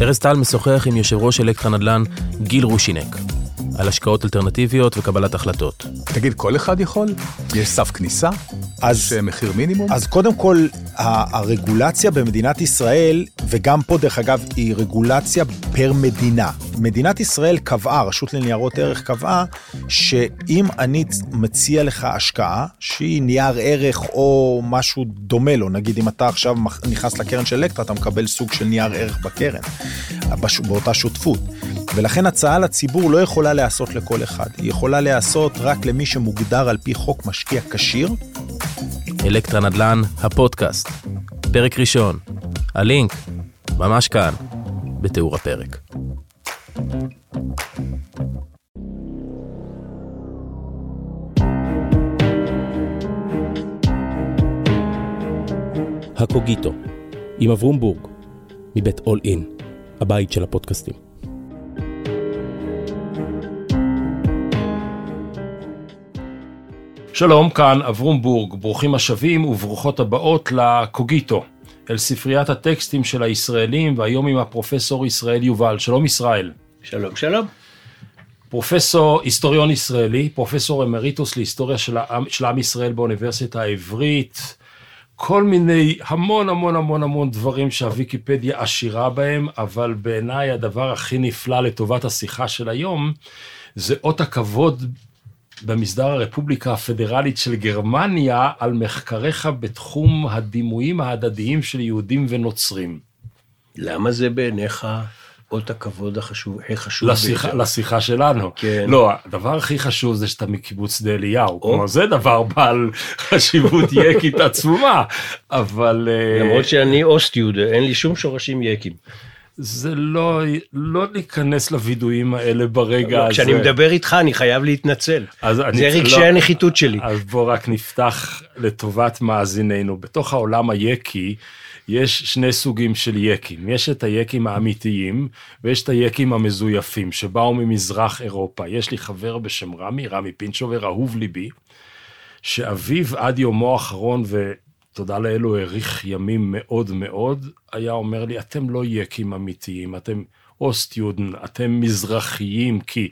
ארז טל משוחח עם יושב ראש אלקטרה נדל"ן גיל רושינק על השקעות אלטרנטיביות וקבלת החלטות. תגיד, כל אחד יכול? יש סף כניסה? אז, יש מחיר מינימום? אז קודם כל, הרגולציה במדינת ישראל, וגם פה דרך אגב, היא רגולציה פר מדינה. מדינת ישראל קבעה, רשות לניירות ערך קבעה, שאם אני מציע לך השקעה, שהיא נייר ערך או משהו דומה לו, נגיד אם אתה עכשיו נכנס לקרן של אלקטרה, אתה מקבל סוג של נייר ערך בקרן, באותה שותפות. ולכן הצעה לציבור לא יכולה להיעשות לכל אחד, היא יכולה להיעשות רק למי שמוגדר על פי חוק משקיע כשיר. אלקטרה נדל"ן, הפודקאסט, פרק ראשון, הלינק, ממש כאן, בתיאור הפרק. הקוגיטו, עם אברום בורג, מבית אול אין, הבית של הפודקאסטים. שלום, כאן אברום בורג, ברוכים השבים וברוכות הבאות לקוגיטו, אל ספריית הטקסטים של הישראלים, והיום עם הפרופסור ישראל יובל. שלום ישראל. שלום, שלום. פרופסור, היסטוריון ישראלי, פרופסור אמריטוס להיסטוריה של העם, של עם ישראל באוניברסיטה העברית, כל מיני, המון המון המון המון דברים שהוויקיפדיה עשירה בהם, אבל בעיניי הדבר הכי נפלא לטובת השיחה של היום, זה אות הכבוד במסדר הרפובליקה הפדרלית של גרמניה על מחקריך בתחום הדימויים ההדדיים של יהודים ונוצרים. למה זה בעיניך אות הכבוד החשוב, החשוב לשיחה, ביותר? לשיחה שלנו. כן. לא, הדבר הכי חשוב זה שאתה מקיבוץ שדה אליהו. כלומר, זה דבר בעל חשיבות יקית עצומה, אבל... אה, למרות שאני אוסט-יהודה, אין לי שום שורשים יקים. זה לא, לא להיכנס לווידויים האלה ברגע לא, הזה. כשאני מדבר איתך אני חייב להתנצל. זה אני, רגשי לא, הנחיתות שלי. אז בוא רק נפתח לטובת מאזיננו. בתוך העולם היקי יש שני סוגים של יקים. יש את היקים האמיתיים ויש את היקים המזויפים שבאו ממזרח אירופה. יש לי חבר בשם רמי, רמי פינצ'ובר, אהוב ליבי, שאביו עד יומו האחרון, ו... תודה לאל, הוא האריך ימים מאוד מאוד, היה אומר לי, אתם לא יקים אמיתיים, אתם אוסט-יודן, אתם מזרחיים, כי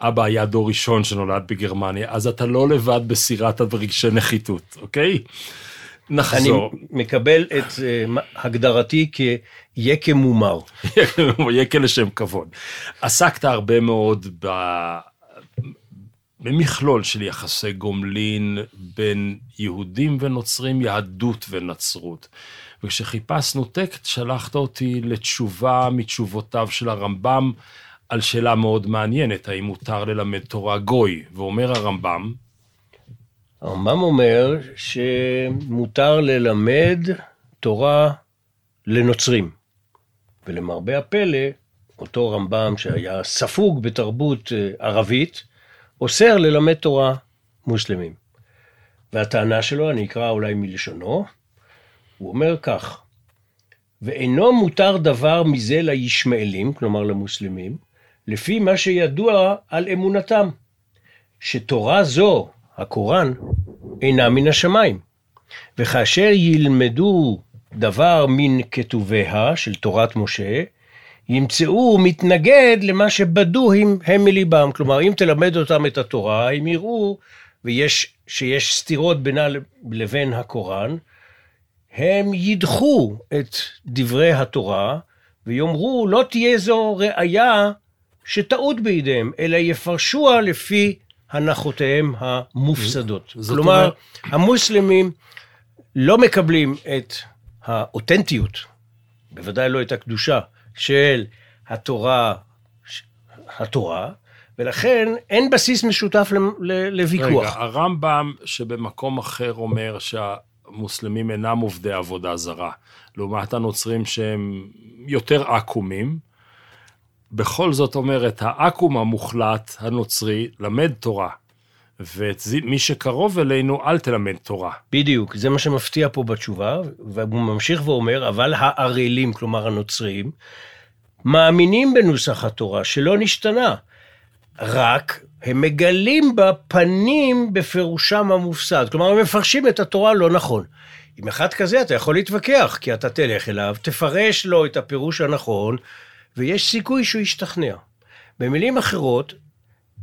אבא היה דור ראשון שנולד בגרמניה, אז אתה לא לבד בסירת הרגשי נחיתות, אוקיי? נחזור. אני מקבל את uh, הגדרתי כיקם מומר. יקם לשם כבוד. עסקת הרבה מאוד ב... במכלול של יחסי גומלין בין יהודים ונוצרים, יהדות ונצרות. וכשחיפשנו טקסט, שלחת אותי לתשובה מתשובותיו של הרמב"ם על שאלה מאוד מעניינת, האם מותר ללמד תורה גוי. ואומר הרמב"ם, הרמב"ם אומר שמותר ללמד תורה לנוצרים. ולמרבה הפלא, אותו רמב"ם שהיה ספוג בתרבות אה, ערבית, אוסר ללמד תורה מוסלמים. והטענה שלו, אני אקרא אולי מלשונו, הוא אומר כך: ואינו מותר דבר מזה לישמעאלים, כלומר למוסלמים, לפי מה שידוע על אמונתם, שתורה זו, הקוראן, אינה מן השמיים. וכאשר ילמדו דבר מן כתוביה של תורת משה, ימצאו מתנגד למה שבדו הם, הם מליבם. כלומר, אם תלמד אותם את התורה, הם יראו ויש, שיש סתירות בינה לבין הקוראן, הם ידחו את דברי התורה ויאמרו, לא תהיה זו ראייה שטעות בידיהם, אלא יפרשוה לפי הנחותיהם המופסדות. כלומר, אומר... המוסלמים לא מקבלים את האותנטיות, בוודאי לא את הקדושה, של התורה, התורה, ולכן אין בסיס משותף לוויכוח. רגע, הרמב"ם שבמקום אחר אומר שהמוסלמים אינם עובדי עבודה זרה, לעומת הנוצרים שהם יותר עקומים, בכל זאת אומר את העכו"ם המוחלט הנוצרי, למד תורה. ואת מי שקרוב אלינו, אל תלמד תורה. בדיוק, זה מה שמפתיע פה בתשובה, והוא ממשיך ואומר, אבל הערלים, כלומר הנוצרים, מאמינים בנוסח התורה, שלא נשתנה. רק הם מגלים בפנים בפירושם המופסד. כלומר, הם מפרשים את התורה לא נכון. עם אחד כזה אתה יכול להתווכח, כי אתה תלך אליו, תפרש לו את הפירוש הנכון, ויש סיכוי שהוא ישתכנע. במילים אחרות,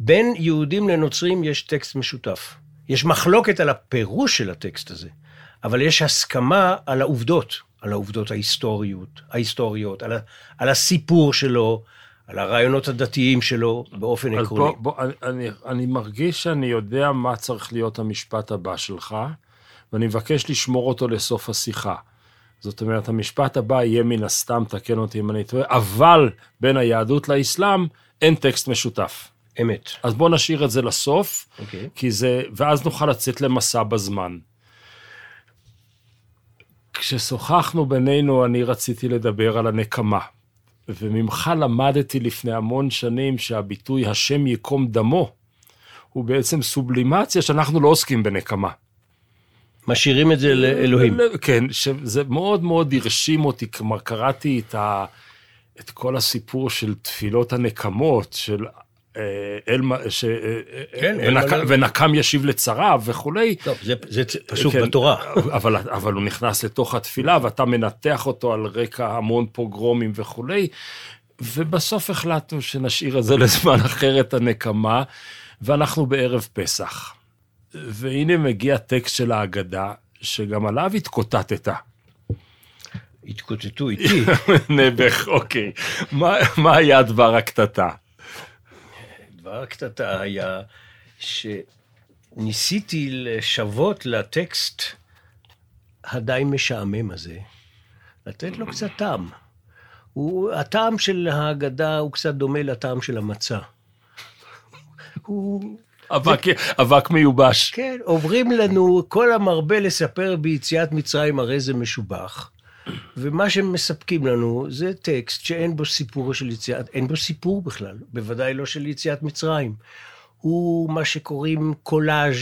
בין יהודים לנוצרים יש טקסט משותף. יש מחלוקת על הפירוש של הטקסט הזה, אבל יש הסכמה על העובדות, על העובדות ההיסטוריות, ההיסטוריות, על, ה, על הסיפור שלו, על הרעיונות הדתיים שלו באופן אז עקרוני. בוא, בוא, אני, אני, אני מרגיש שאני יודע מה צריך להיות המשפט הבא שלך, ואני מבקש לשמור אותו לסוף השיחה. זאת אומרת, המשפט הבא יהיה מן הסתם, תקן אותי אם אני טועה, אבל בין היהדות לאסלאם אין טקסט משותף. אמת. אז בוא נשאיר את זה לסוף, אוקיי. כי זה, ואז נוכל לצאת למסע בזמן. כששוחחנו בינינו, אני רציתי לדבר על הנקמה. וממך למדתי לפני המון שנים שהביטוי השם ייקום דמו, הוא בעצם סובלימציה שאנחנו לא עוסקים בנקמה. משאירים את זה לאלוהים. כן, שזה מאוד מאוד הרשים אותי, כלומר קראתי את, ה, את כל הסיפור של תפילות הנקמות, של אה, אל, ש, כן, אה, אל ונק, מלא. ונקם ישיב לצריו וכולי. טוב, זה, זה פסוק כן, בתורה. אבל, אבל הוא נכנס לתוך התפילה ואתה מנתח אותו על רקע המון פוגרומים וכולי, ובסוף החלטנו שנשאיר את זה לזמן אחר, את הנקמה, ואנחנו בערב פסח. והנה מגיע טקסט של ההגדה, שגם עליו התקוטטת. התקוטטו איתי. נעבך, אוקיי. מה, מה היה דבר הקטטה? דבר הקטטה היה שניסיתי לשוות לטקסט הדי משעמם הזה, לתת לו קצת טעם. הוא, הטעם של ההגדה הוא קצת דומה לטעם של המצה. הוא, אבק, אבק מיובש. כן, עוברים לנו, כל המרבה לספר ביציאת מצרים הרי זה משובח. ומה שמספקים לנו זה טקסט שאין בו סיפור של יציאת, אין בו סיפור בכלל, בוודאי לא של יציאת מצרים. הוא מה שקוראים קולאז'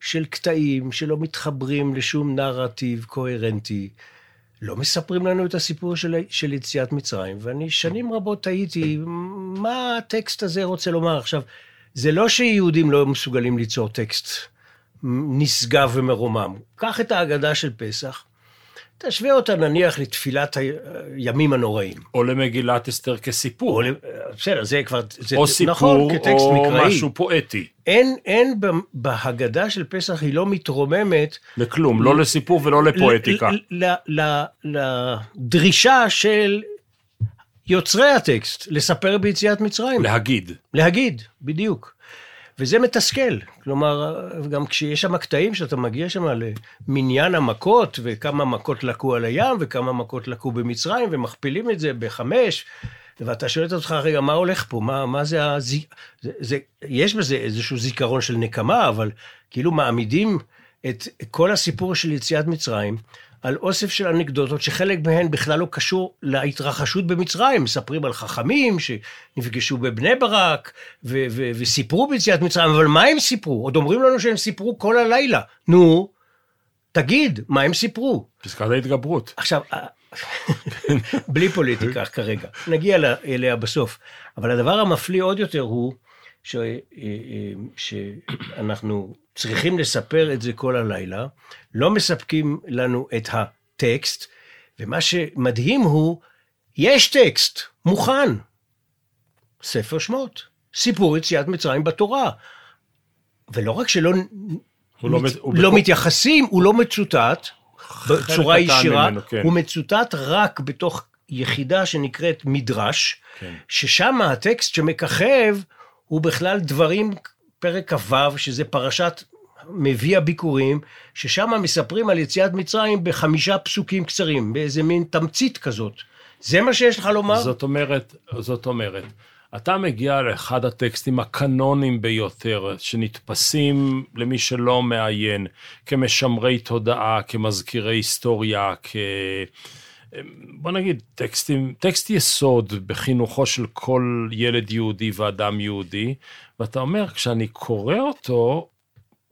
של קטעים שלא מתחברים לשום נרטיב קוהרנטי. לא מספרים לנו את הסיפור של, של יציאת מצרים, ואני שנים רבות תהיתי, מה הטקסט הזה רוצה לומר? עכשיו, זה לא שיהודים לא מסוגלים ליצור טקסט נשגב ומרומם. קח את ההגדה של פסח, תשווה אותה נניח לתפילת הימים הנוראים. או למגילת אסתר כסיפור. בסדר, זה כבר, זה או סיפור, נכון, כטקסט או מקראי. משהו פואטי. אין, אין בהגדה של פסח, היא לא מתרוממת לכלום, לא לסיפור ולא לפואטיקה. ל- ל- ל- לדרישה של יוצרי הטקסט, לספר ביציאת מצרים. להגיד. להגיד, בדיוק. וזה מתסכל. כלומר, גם כשיש שם קטעים שאתה מגיע שם למניין המכות, וכמה מכות לקו על הים, וכמה מכות לקו במצרים, ומכפילים את זה בחמש, ואתה שואל את עצמך, רגע, מה הולך פה? מה, מה זה הזי... זה, זה, יש בזה איזשהו זיכרון של נקמה, אבל כאילו מעמידים את כל הסיפור של יציאת מצרים על אוסף של אנקדוטות שחלק מהן בכלל לא קשור להתרחשות במצרים. מספרים על חכמים שנפגשו בבני ברק ו- ו- וסיפרו ביציאת מצרים, אבל מה הם סיפרו? עוד אומרים לנו שהם סיפרו כל הלילה. נו, תגיד, מה הם סיפרו? פסקת ההתגברות. עכשיו, אה, בלי פוליטיקה כרגע, נגיע אליה בסוף. אבל הדבר המפליא עוד יותר הוא ש, אה, אה, שאנחנו צריכים לספר את זה כל הלילה, לא מספקים לנו את הטקסט, ומה שמדהים הוא, יש טקסט מוכן, ספר שמות, סיפור יציאת מצרים בתורה. ולא רק שלא הוא לא מת, מת- הוא לא בכל- מתייחסים, הוא לא מצוטט בצורה ישירה, ממנו, כן. הוא מצוטט רק בתוך יחידה שנקראת מדרש, כן. ששם הטקסט שמככב הוא בכלל דברים, פרק כ"ו, שזה פרשת מביא הביקורים, ששם מספרים על יציאת מצרים בחמישה פסוקים קצרים, באיזה מין תמצית כזאת. זה מה שיש לך לומר? זאת אומרת, זאת אומרת, אתה מגיע לאחד הטקסטים הקנונים ביותר, שנתפסים למי שלא מעיין, כמשמרי תודעה, כמזכירי היסטוריה, כ... בוא נגיד, טקסטים, טקסט יסוד בחינוכו של כל ילד יהודי ואדם יהודי, ואתה אומר, כשאני קורא אותו,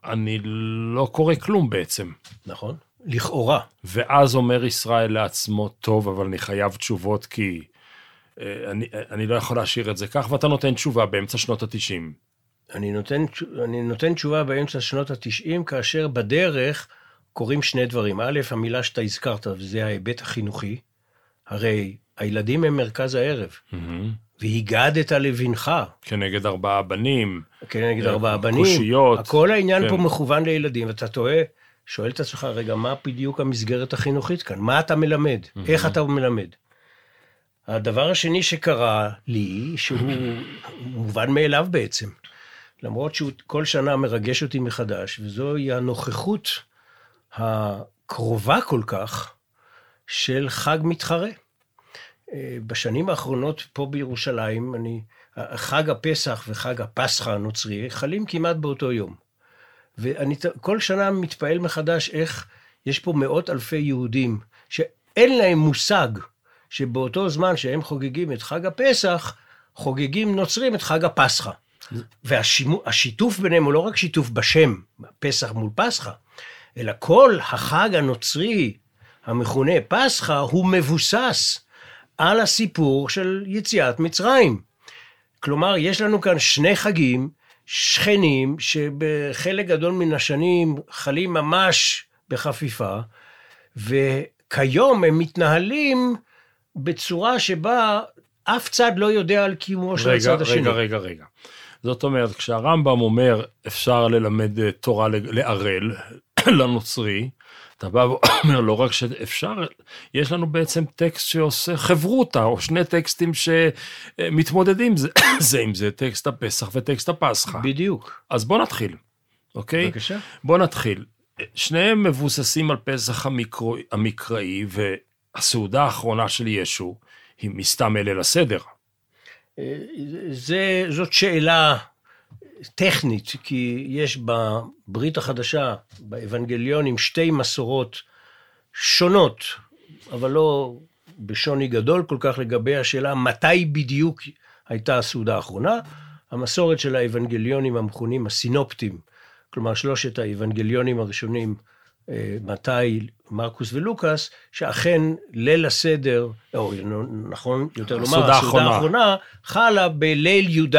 אני לא קורא כלום בעצם. נכון, לכאורה. ואז אומר ישראל לעצמו, טוב, אבל אני חייב תשובות כי אה, אני, אני לא יכול להשאיר את זה כך, ואתה נותן תשובה באמצע שנות התשעים. אני נותן, אני נותן תשובה באמצע שנות התשעים, כאשר בדרך קורים שני דברים. א', המילה שאתה הזכרת, וזה ההיבט החינוכי. הרי הילדים הם מרכז הערב. מהמם. והגדת לבנך, כנגד ארבעה בנים. כנגד אה, ארבעה בנים. קושיות. כל העניין כן. פה מכוון לילדים, ואתה טועה, שואל את עצמך, רגע, מה בדיוק המסגרת החינוכית כאן? מה אתה מלמד? איך אתה מלמד? הדבר השני שקרה לי, שהוא מובן מאליו בעצם, למרות שהוא כל שנה מרגש אותי מחדש, וזוהי הנוכחות הקרובה כל כך של חג מתחרה. אה, בשנים האחרונות פה בירושלים, אני, חג הפסח וחג הפסחא הנוצרי חלים כמעט באותו יום. ואני כל שנה מתפעל מחדש איך יש פה מאות אלפי יהודים שאין להם מושג שבאותו זמן שהם חוגגים את חג הפסח, חוגגים נוצרים את חג הפסחא. והשיתוף ביניהם הוא לא רק שיתוף בשם, פסח מול פסחא, אלא כל החג הנוצרי המכונה פסחא הוא מבוסס על הסיפור של יציאת מצרים. כלומר, יש לנו כאן שני חגים שכנים שבחלק גדול מן השנים חלים ממש בחפיפה, וכיום הם מתנהלים בצורה שבה אף צד לא יודע על קיומו של רגע, הצד השני. רגע, רגע, רגע. זאת אומרת, כשהרמב"ם אומר אפשר ללמד אה, תורה לערל לנוצרי, אתה בא ואומר לא רק שאפשר, יש לנו בעצם טקסט שעושה חברותא, או שני טקסטים שמתמודדים זה, זה עם זה, טקסט הפסח וטקסט הפסחא. בדיוק. אז בוא נתחיל, אוקיי? בבקשה. בוא נתחיל. שניהם מבוססים על פסח המקרו, המקראי, והסעודה האחרונה של ישו היא מסתם אל ליל הסדר. זה, זאת שאלה טכנית, כי יש בברית החדשה, באבנגליונים, שתי מסורות שונות, אבל לא בשוני גדול כל כך לגבי השאלה מתי בדיוק הייתה הסעודה האחרונה. המסורת של האבנגליונים המכונים הסינופטים, כלומר שלושת האבנגליונים הראשונים, אה, מתי, מרקוס ולוקאס, שאכן ליל הסדר, או נכון יותר לומר, הסעודה האחרונה. חלה בליל י"ד,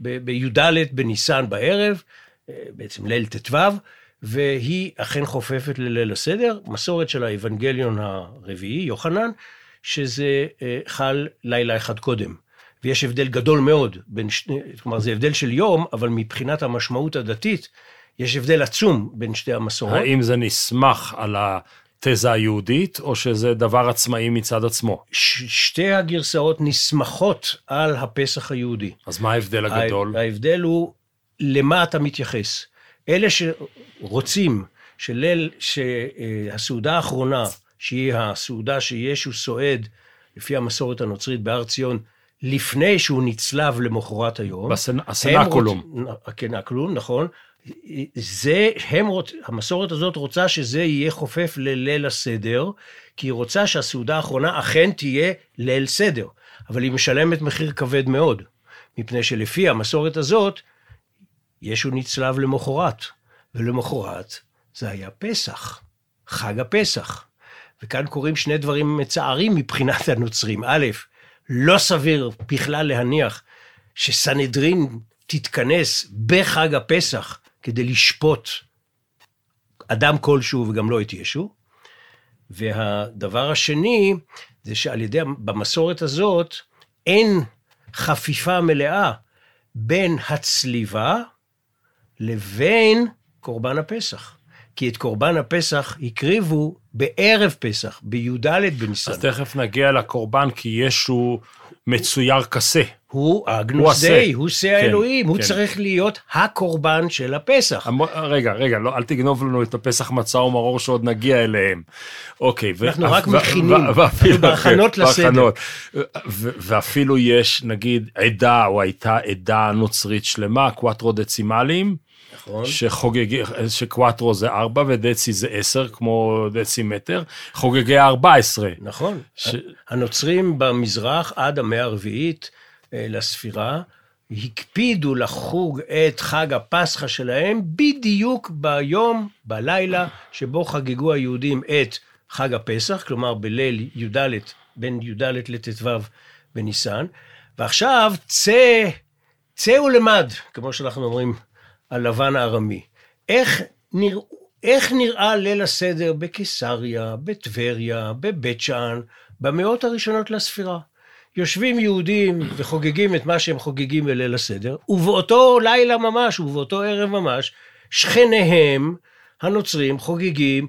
בי"ד בניסן בערב, אה, בעצם ליל ט"ו, והיא אכן חופפת לליל הסדר, מסורת של האבנגליון הרביעי, יוחנן, שזה אה, חל לילה אחד קודם. ויש הבדל גדול מאוד בין שני, כלומר זה הבדל של יום, אבל מבחינת המשמעות הדתית, יש הבדל עצום בין שתי המסורות. האם זה נסמך על התזה היהודית, או שזה דבר עצמאי מצד עצמו? ש- שתי הגרסאות נסמכות על הפסח היהודי. אז מה ההבדל הגדול? ה- ההבדל הוא למה אתה מתייחס. אלה שרוצים שליל, שהסעודה האחרונה, שהיא הסעודה שישו סועד, לפי המסורת הנוצרית בהר ציון, לפני שהוא נצלב למחרת היום. בסנ- הסנקולום. הם רוצ- הקנקלום, נכון. זה, הם רוצ... המסורת הזאת רוצה שזה יהיה חופף לליל הסדר, כי היא רוצה שהסעודה האחרונה אכן תהיה ליל סדר. אבל היא משלמת מחיר כבד מאוד, מפני שלפי המסורת הזאת, ישו נצלב למחרת, ולמחרת זה היה פסח, חג הפסח. וכאן קורים שני דברים מצערים מבחינת הנוצרים. א', לא סביר בכלל להניח שסנהדרין תתכנס בחג הפסח כדי לשפוט אדם כלשהו וגם לא את ישו. והדבר השני, זה שעל ידי, במסורת הזאת, אין חפיפה מלאה בין הצליבה לבין קורבן הפסח. כי את קורבן הפסח הקריבו בערב פסח, בי"ד בניסן. אז תכף נגיע לקורבן, כי ישו מצויר כשה. הוא אגנוס. דיי, הוא שא כן, האלוהים, הוא כן. צריך להיות הקורבן של הפסח. המ- רגע, רגע, לא, אל תגנוב לנו את הפסח מצה ומרור שעוד נגיע אליהם. אוקיי. ו- אנחנו רק ו- מכינים, ו- ואפילו- אנחנו בהכנות כן, לסדר. בהכנות. ו- ואפילו יש, נגיד, עדה, או הייתה עדה נוצרית שלמה, קוואטרו דצימלים, נכון? שחוגגי, שקוואטרו זה 4 ודצי זה 10, כמו דצימטר, חוגגי ה-14. נכון. ש- הנוצרים במזרח עד המאה הרביעית לספירה, הקפידו לחוג את חג הפסחא שלהם בדיוק ביום, בלילה, שבו חגגו היהודים את חג הפסח, כלומר בליל י"ד, בין י"ד לט"ו בניסן. ועכשיו צא, צא ולמד, כמו שאנחנו אומרים על לבן הארמי. איך נראו איך נראה ליל הסדר בקיסריה, בטבריה, בבית שאן, במאות הראשונות לספירה. יושבים יהודים וחוגגים את מה שהם חוגגים בליל הסדר, ובאותו לילה ממש, ובאותו ערב ממש, שכניהם הנוצרים חוגגים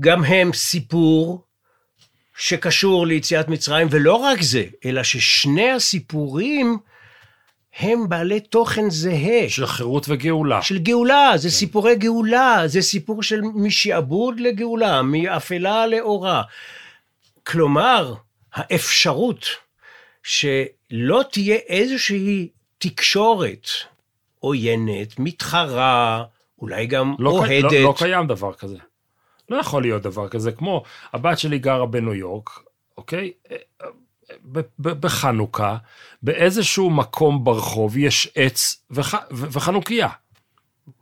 גם הם סיפור שקשור ליציאת מצרים, ולא רק זה, אלא ששני הסיפורים הם בעלי תוכן זהה. של חירות וגאולה. של גאולה, זה סיפורי גאולה, זה סיפור של משעבוד לגאולה, מאפלה לאורה. כלומר, האפשרות שלא תהיה איזושהי תקשורת עוינת, מתחרה, אולי גם לא, אוהדת. לא, לא קיים דבר כזה. לא יכול להיות דבר כזה, כמו הבת שלי גרה בניו יורק, אוקיי? ב- ב- בחנוכה, באיזשהו מקום ברחוב יש עץ וח, וחנוכיה.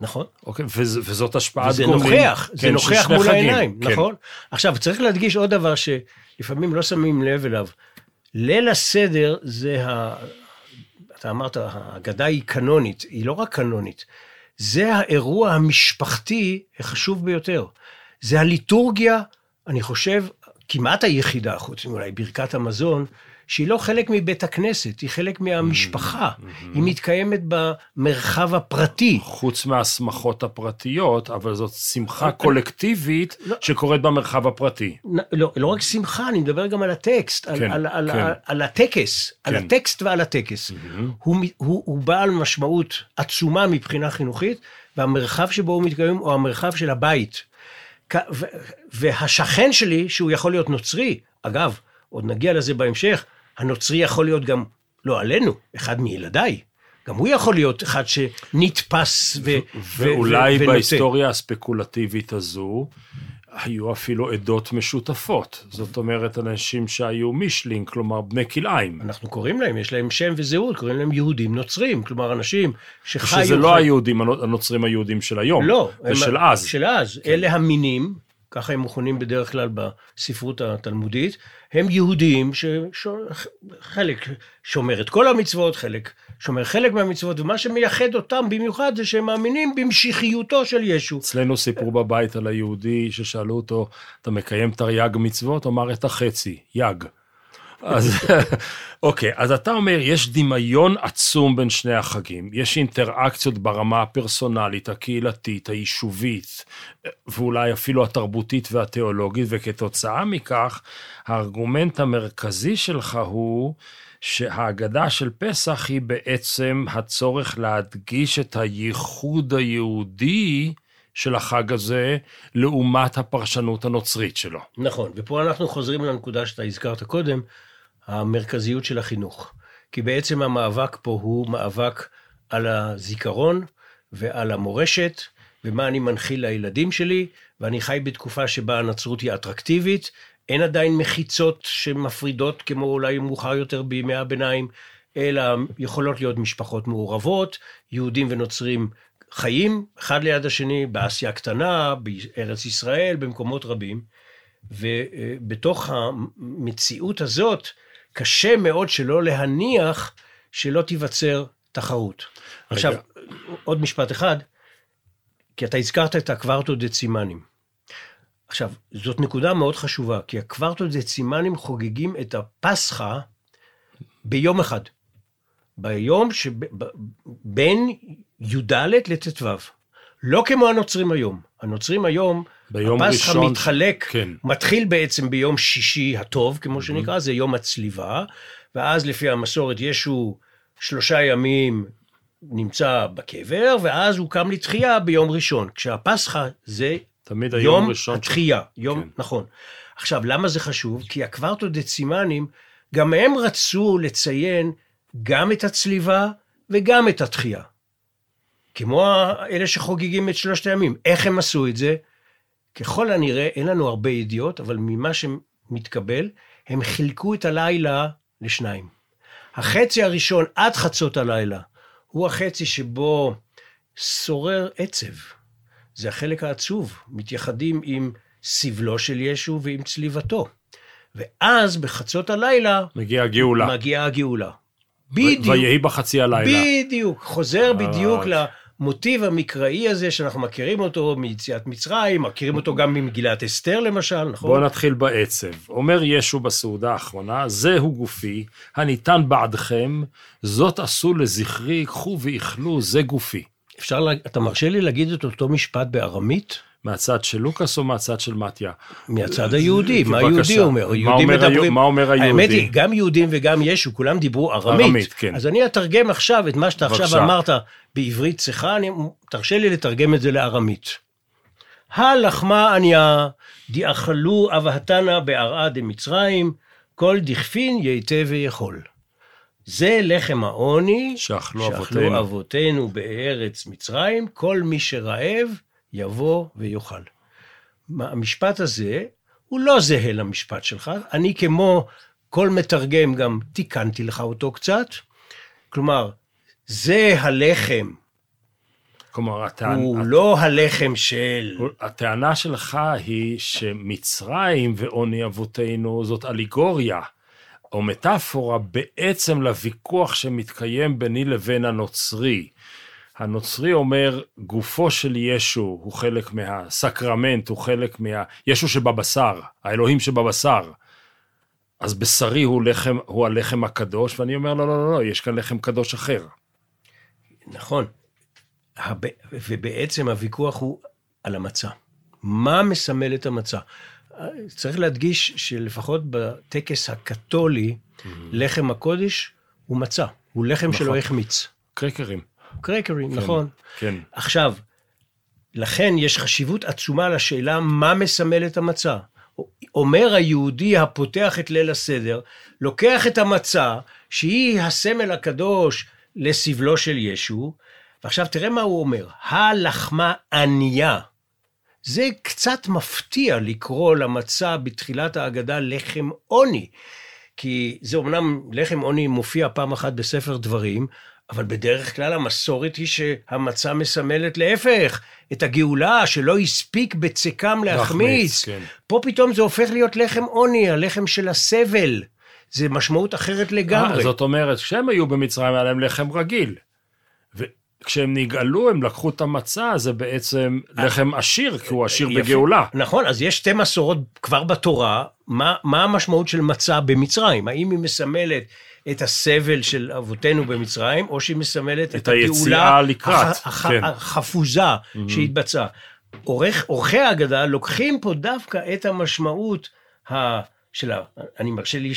נכון. אוקיי? וז, וזאת השפעת וזה גומלין. נוכח, זה כן, נוכח של שני מול חגים, העיניים, כן. נכון? עכשיו, צריך להדגיש עוד דבר שלפעמים לא שמים לב אליו. ליל הסדר זה ה... אתה אמרת, ההגדה היא קנונית, היא לא רק קנונית, זה האירוע המשפחתי החשוב ביותר. זה הליטורגיה, אני חושב, כמעט היחידה, חוץ מאולי ברכת המזון, שהיא לא חלק מבית הכנסת, היא חלק מהמשפחה. היא מתקיימת במרחב הפרטי. חוץ מהשמחות הפרטיות, אבל זאת שמחה אבל- קולקטיבית לא. שקורית במרחב הפרטי. לא, לא רק שמחה, אני מדבר גם על הטקסט, על, כן, כן. הטקס, על כן. הטקסט ועל הטקס. הוא, מ- הוא, בעל משמעות עצומה מבחינה חינוכית, והמרחב שבו הוא מתקיים הוא המרחב של הבית. והשכן שלי, שהוא יכול להיות נוצרי, אגב, עוד נגיע לזה בהמשך, הנוצרי יכול להיות גם, לא עלינו, אחד מילדיי. גם הוא יכול להיות אחד שנתפס ו... ו- ואולי ו-. בהיסטוריה הספקולטיבית הזו, היו אפילו עדות משותפות. זאת אומרת, אנשים שהיו מישלינג, כלומר בני כלאיים. אנחנו קוראים להם, יש להם שם וזהות, קוראים להם יהודים נוצרים, כלומר אנשים שחיו... שזה לא היהודים הנו- הנוצרים היהודים של היום. לא, זה הם- של אז. של אז. אלה המינים, ככה הם מכונים בדרך כלל בספרות התלמודית, הם יהודים שחלק שומר את כל המצוות, חלק שומר חלק מהמצוות, ומה שמייחד אותם במיוחד זה שהם מאמינים במשיחיותו של ישו. אצלנו סיפרו בבית על היהודי ששאלו אותו, אתה מקיים תרי"ג מצוות? אמר את החצי, יג. אז אוקיי, אז אתה אומר, יש דמיון עצום בין שני החגים, יש אינטראקציות ברמה הפרסונלית, הקהילתית, היישובית, ואולי אפילו התרבותית והתיאולוגית, וכתוצאה מכך, הארגומנט המרכזי שלך הוא שההגדה של פסח היא בעצם הצורך להדגיש את הייחוד היהודי של החג הזה, לעומת הפרשנות הנוצרית שלו. נכון, ופה אנחנו חוזרים לנקודה שאתה הזכרת קודם, המרכזיות של החינוך. כי בעצם המאבק פה הוא מאבק על הזיכרון ועל המורשת, ומה אני מנחיל לילדים שלי, ואני חי בתקופה שבה הנצרות היא אטרקטיבית, אין עדיין מחיצות שמפרידות כמו אולי מאוחר יותר בימי הביניים, אלא יכולות להיות משפחות מעורבות, יהודים ונוצרים חיים אחד ליד השני באסיה הקטנה, בארץ ישראל, במקומות רבים. ובתוך המציאות הזאת, קשה מאוד שלא להניח שלא תיווצר תחרות. עכשיו, עוד משפט אחד, כי אתה הזכרת את הקוורטו דצימנים. עכשיו, זאת נקודה מאוד חשובה, כי הקוורטו דצימנים חוגגים את הפסחא ביום אחד. ביום שבין י"ד לט"ו. לא כמו הנוצרים היום. הנוצרים היום, ביום הפסחא ראשון- מתחלק, כן. מתחיל בעצם ביום שישי הטוב, כמו שנקרא, זה יום הצליבה, ואז לפי המסורת ישו שלושה ימים נמצא בקבר, ואז הוא קם לתחייה ביום ראשון. כשהפסחא זה תמיד היום יום הראשון של- התחייה, יום, כן. נכון. עכשיו, למה זה חשוב? כי הקוורטו דצימנים, גם הם רצו לציין גם את הצליבה וגם את התחייה. כמו אלה שחוגגים את שלושת הימים. איך הם עשו את זה? ככל הנראה, אין לנו הרבה ידיעות, אבל ממה שמתקבל, הם חילקו את הלילה לשניים. החצי הראשון עד חצות הלילה הוא החצי שבו שורר עצב. זה החלק העצוב, מתייחדים עם סבלו של ישו ועם צליבתו. ואז בחצות הלילה מגיעה הגאולה. מגיעה הגאולה. בדיוק, ויהי בחצי הלילה. בדיוק, חוזר בדיוק אה. המוטיב המקראי הזה שאנחנו מכירים אותו מיציאת מצרים, מכירים אותו גם ממגילת אסתר למשל, נכון? בואו נתחיל בעצב. אומר ישו בסעודה האחרונה, זהו גופי, הניתן בעדכם, זאת עשו לזכרי, קחו ואכלו, זה גופי. אפשר, לה... אתה מרשה לי להגיד את אותו משפט בארמית? מהצד של לוקאס או מהצד של מתיה? מהצד היהודי, מה. היהודי אומר? מה אומר מדברים... מה אומר היהודי? האמת היא, גם יהודים וגם ישו, כולם דיברו ארמית. ארמית, כן. אז אני אתרגם עכשיו את מה שאתה עכשיו בבקשה. אמרת בעברית צחה, אני... תרשה לי לתרגם את זה לארמית. הלחמה עניה, דיאכלו אבהתנה בארעה דמצרים, כל דכפין ייתי ויכול. זה לחם העוני, שאכלו שאכלו אבותינו. אבותינו בארץ מצרים, כל מי שרעב יבוא ויאכל. מה- המשפט הזה הוא לא זהה למשפט שלך, אני כמו כל מתרגם גם תיקנתי לך אותו קצת. כלומר, זה הלחם, כלומר, הטענה, הוא לא הלחם של... הטענה שלך היא שמצרים ועוני אבותינו זאת אליגוריה, או מטאפורה בעצם לוויכוח שמתקיים ביני לבין הנוצרי. הנוצרי אומר, גופו של ישו הוא חלק מהסקרמנט, הוא חלק מה... ישו שבבשר, האלוהים שבבשר. אז בשרי הוא, לחם, הוא הלחם הקדוש, ואני אומר, לא, לא, לא, לא, יש כאן לחם קדוש אחר. נכון. הב... ובעצם הוויכוח הוא על המצה. מה מסמל את המצה? צריך להדגיש שלפחות בטקס הקתולי, לחם הקודש הוא מצה. הוא לחם שלא נכון. החמיץ. קרקרים. קרקרים, נכון. כן. עכשיו, לכן יש חשיבות עצומה לשאלה מה מסמל את המצה. אומר היהודי הפותח את ליל הסדר, לוקח את המצה, שהיא הסמל הקדוש לסבלו של ישו, ועכשיו תראה מה הוא אומר, הלחמה ענייה. זה קצת מפתיע לקרוא למצה בתחילת ההגדה לחם עוני, כי זה אומנם לחם עוני מופיע פעם אחת בספר דברים, אבל בדרך כלל המסורת היא שהמצה מסמלת להפך, את הגאולה שלא הספיק בצקם להחמיץ. כן. פה פתאום זה הופך להיות לחם עוני, הלחם של הסבל. זה משמעות אחרת לגמרי. אה, זאת אומרת, כשהם היו במצרים היה להם לחם רגיל. וכשהם נגאלו, הם לקחו את המצה, זה בעצם לחם עשיר, כי הוא עשיר יפה. בגאולה. נכון, אז יש שתי מסורות כבר בתורה, מה, מה המשמעות של מצה במצרים? האם היא מסמלת את הסבל של אבותינו במצרים, או שהיא מסמלת את, את הגאולה לקראת, הח, הח, כן. החפוזה שהתבצעה. עורך, עורכי ההגדה לוקחים פה דווקא את המשמעות ה... של ה... אני מרשה לי,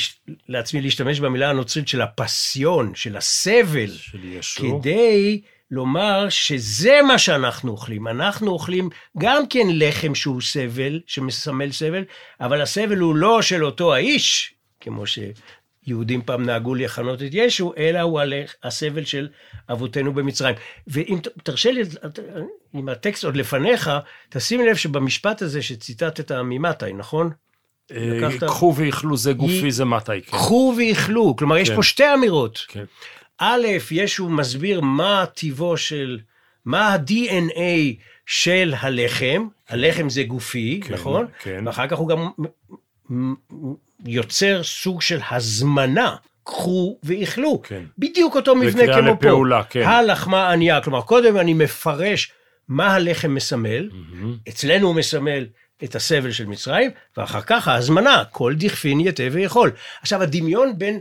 לעצמי להשתמש במילה הנוצרית של הפסיון, של הסבל, של ישו. כדי לומר שזה מה שאנחנו אוכלים. אנחנו אוכלים גם כן לחם שהוא סבל, שמסמל סבל, אבל הסבל הוא לא של אותו האיש, כמו שיהודים פעם נהגו לכנות את ישו, אלא הוא הלך- הסבל של אבותינו במצרים. ואם תרשה לי, אם הטקסט עוד לפניך, תשים לב שבמשפט הזה שציטטת ממתי, נכון? אה, קחו ואכלו זה גופי זה מתי, כן. קחו ואכלו, כלומר יש כן. פה שתי אמירות. כן. א', ישו מסביר מה טיבו של, מה ה-DNA של הלחם, הלחם זה גופי, כן, נכון? כן. ואחר כך הוא גם יוצר סוג של הזמנה, קחו ואכלו. כן. בדיוק אותו מבנה כמו פה. לפעולה, כן. הלחמה ענייה, כלומר קודם אני מפרש מה הלחם מסמל, אצלנו הוא מסמל את הסבל של מצרים, ואחר כך ההזמנה, כל דכפין יתה ויכול. עכשיו הדמיון בין,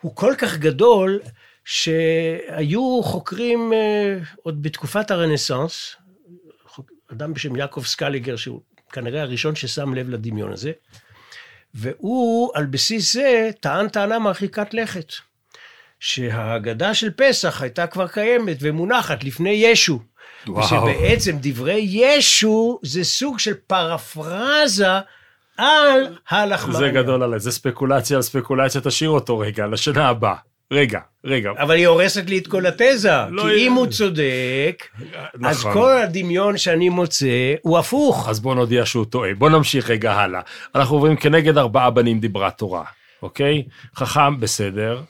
הוא כל כך גדול, שהיו חוקרים אה, עוד בתקופת הרנסאנס, אדם בשם יעקב סקליגר, שהוא כנראה הראשון ששם לב לדמיון הזה, והוא על בסיס זה טען טענה מרחיקת לכת. שההגדה של פסח הייתה כבר קיימת ומונחת לפני ישו. וואו. ושבעצם דברי ישו זה סוג של פרפרזה על הלחמניה. זה גדול עליי, זה ספקולציה על ספקולציה, תשאיר אותו רגע, לשנה הבאה. רגע, רגע. אבל היא הורסת לי את כל התזה, לא כי יהיה- אם הוא צודק, אז נכון. כל הדמיון שאני מוצא הוא הפוך. אז בוא נודיע שהוא טועה. בוא נמשיך רגע הלאה. אנחנו עוברים כנגד ארבעה בנים דיברה תורה, אוקיי? חכם, בסדר.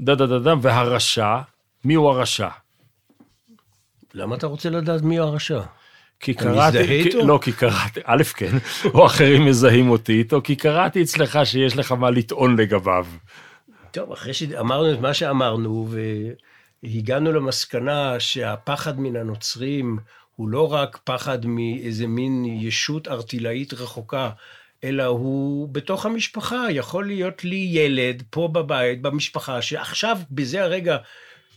דה דה דה דה, והרשע, מי הוא הרשע? למה אתה רוצה לדעת מי הרשע? כי קראתי, כי? לא, כי קראתי, א', כן, או אחרים מזהים אותי איתו, כי קראתי אצלך שיש לך מה לטעון לגביו. טוב, אחרי שאמרנו את מה שאמרנו, הגענו למסקנה שהפחד מן הנוצרים הוא לא רק פחד מאיזה מין ישות ארטילאית רחוקה, אלא הוא בתוך המשפחה. יכול להיות לי ילד פה בבית, במשפחה, שעכשיו, בזה הרגע,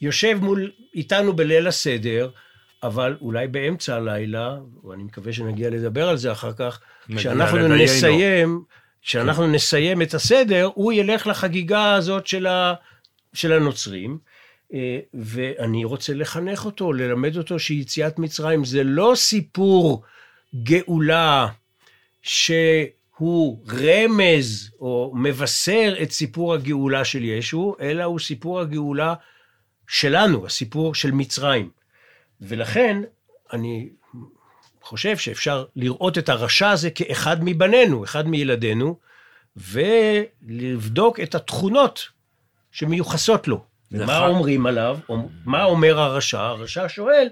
יושב מול, איתנו בליל הסדר, אבל אולי באמצע הלילה, ואני מקווה שנגיע לדבר על זה אחר כך, כשאנחנו. נסיים, כשאנחנו נסיים את הסדר, הוא ילך לחגיגה הזאת של, ה, של הנוצרים. אה, ואני רוצה לחנך אותו, ללמד אותו שיציאת מצרים זה לא סיפור גאולה שהוא רמז או מבשר את סיפור הגאולה של ישו, אלא הוא סיפור הגאולה שלנו, הסיפור של מצרים. ולכן אני חושב שאפשר לראות את הרשע הזה כאחד מבנינו, אחד מילדינו, ולבדוק את התכונות שמיוחסות לו. מה אומרים עליו? מה אומר הרשע? הרשע שואל,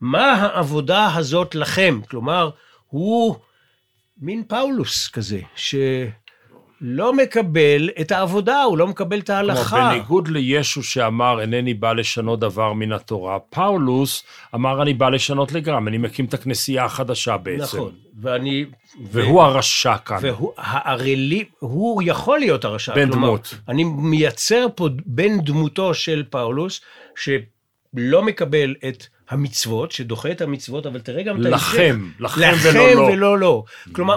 מה העבודה הזאת לכם? כלומר, הוא מין פאולוס כזה, שלא מקבל את העבודה, הוא לא מקבל את ההלכה. בניגוד לישו שאמר, אינני בא לשנות דבר מן התורה, פאולוס אמר, אני בא לשנות לגמרי, אני מקים את הכנסייה החדשה בעצם. נכון, ואני... והוא הרשע כאן. והוא הערלי, הוא יכול להיות הרשע. בן כלומר, דמות. אני מייצר פה בן דמותו של פאולוס, שלא מקבל את המצוות, שדוחה את המצוות, אבל תראה גם את ההמשך. לכם, לכם לכם ולא לא. ולא לא. כלומר,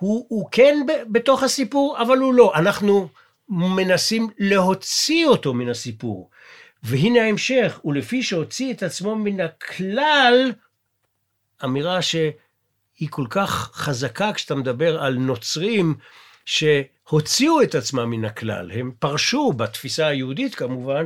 הוא, הוא כן ב- בתוך הסיפור, אבל הוא לא. אנחנו מנסים להוציא אותו מן הסיפור. והנה ההמשך, ולפי שהוציא את עצמו מן הכלל, אמירה שהיא כל כך חזקה כשאתה מדבר על נוצרים שהוציאו את עצמם מן הכלל. הם פרשו בתפיסה היהודית כמובן,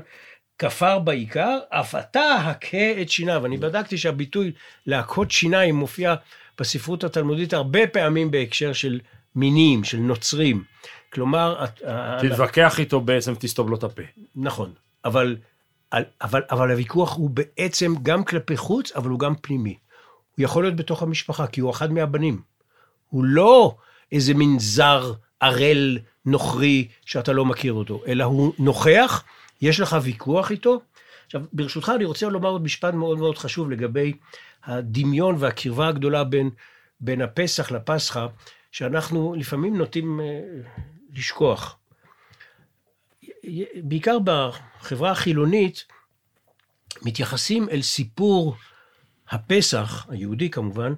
כפר בעיקר, אף אתה הכה את שיניו. אני בדקתי שהביטוי להכות שיניים מופיע בספרות התלמודית הרבה פעמים בהקשר של מינים, של נוצרים. כלומר, תתווכח איתו בעצם, תסתום לו את הפה. נכון, אבל, אבל, אבל הוויכוח הוא בעצם גם כלפי חוץ, אבל הוא גם פנימי. הוא יכול להיות בתוך המשפחה, כי הוא אחד מהבנים. הוא לא איזה מין זר, ערל, נוכרי, שאתה לא מכיר אותו, אלא הוא נוכח, יש לך ויכוח איתו. עכשיו, ברשותך, אני רוצה לומר עוד משפט מאוד מאוד חשוב לגבי הדמיון והקרבה הגדולה בין, בין הפסח לפסחא, שאנחנו לפעמים נוטים אה, לשכוח. בעיקר בחברה החילונית, מתייחסים אל סיפור הפסח, היהודי כמובן,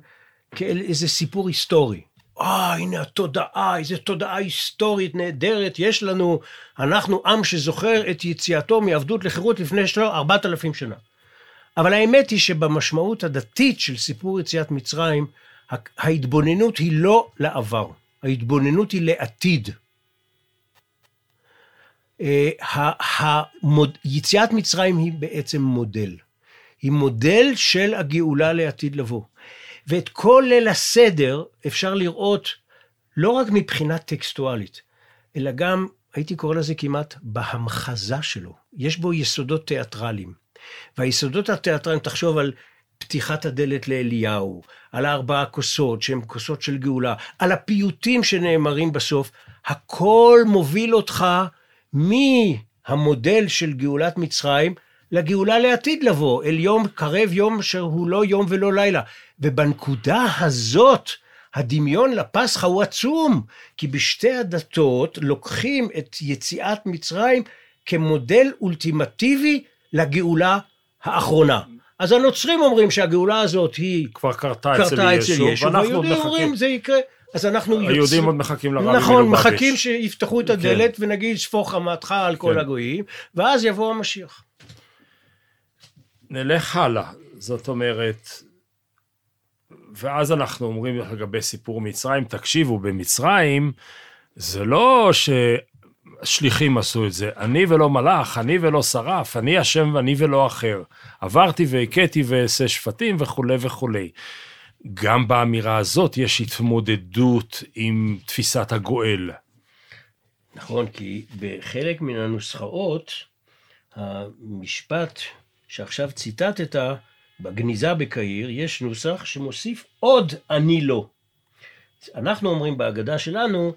כאל איזה סיפור היסטורי. אה, הנה התודעה, איזו תודעה היסטורית נהדרת יש לנו. אנחנו עם שזוכר את יציאתו מעבדות לחירות לפני שלו ארבעת אלפים שנה. אבל האמת היא שבמשמעות הדתית של סיפור יציאת מצרים, ההתבוננות היא לא לעבר, ההתבוננות היא לעתיד. אה, יציאת מצרים היא בעצם מודל. היא מודל של הגאולה לעתיד לבוא. ואת כל ליל הסדר אפשר לראות לא רק מבחינה טקסטואלית, אלא גם, הייתי קורא לזה כמעט, בהמחזה שלו. יש בו יסודות תיאטרליים. והיסודות התיאטרליים, תחשוב על פתיחת הדלת לאליהו, על הארבעה כוסות, שהן כוסות של גאולה, על הפיוטים שנאמרים בסוף, הכל מוביל אותך מהמודל של גאולת מצרים לגאולה לעתיד לבוא, אל יום קרב יום שהוא לא יום ולא לילה. ובנקודה הזאת, הדמיון לפסחא הוא עצום, כי בשתי הדתות לוקחים את יציאת מצרים כמודל אולטימטיבי לגאולה האחרונה. אז הנוצרים אומרים שהגאולה הזאת היא כבר קרתה אצל קרתה אצל ישו, ישו, ואנחנו עוד והיהודים אומרים. זה יקרה. אז אנחנו היהודים עוד מחכים לרבי נכון, מלובביץ'. מחכים שיפתחו את הדלת ונגיד שפוך חמתך על כל כן. הגויים, ואז יבוא המשיח. נלך הלאה, זאת אומרת, ואז אנחנו אומרים לגבי סיפור מצרים, תקשיבו, במצרים זה לא ששליחים עשו את זה, אני ולא מלאך, אני ולא שרף, אני השם ואני ולא אחר. עברתי והכיתי ואעשה שפטים וכולי וכולי. גם באמירה הזאת יש התמודדות עם תפיסת הגואל. נכון, כי בחלק מן הנוסחאות, המשפט שעכשיו ציטטת, בגניזה בקהיר, יש נוסח שמוסיף עוד אני לא. אנחנו אומרים בהגדה שלנו,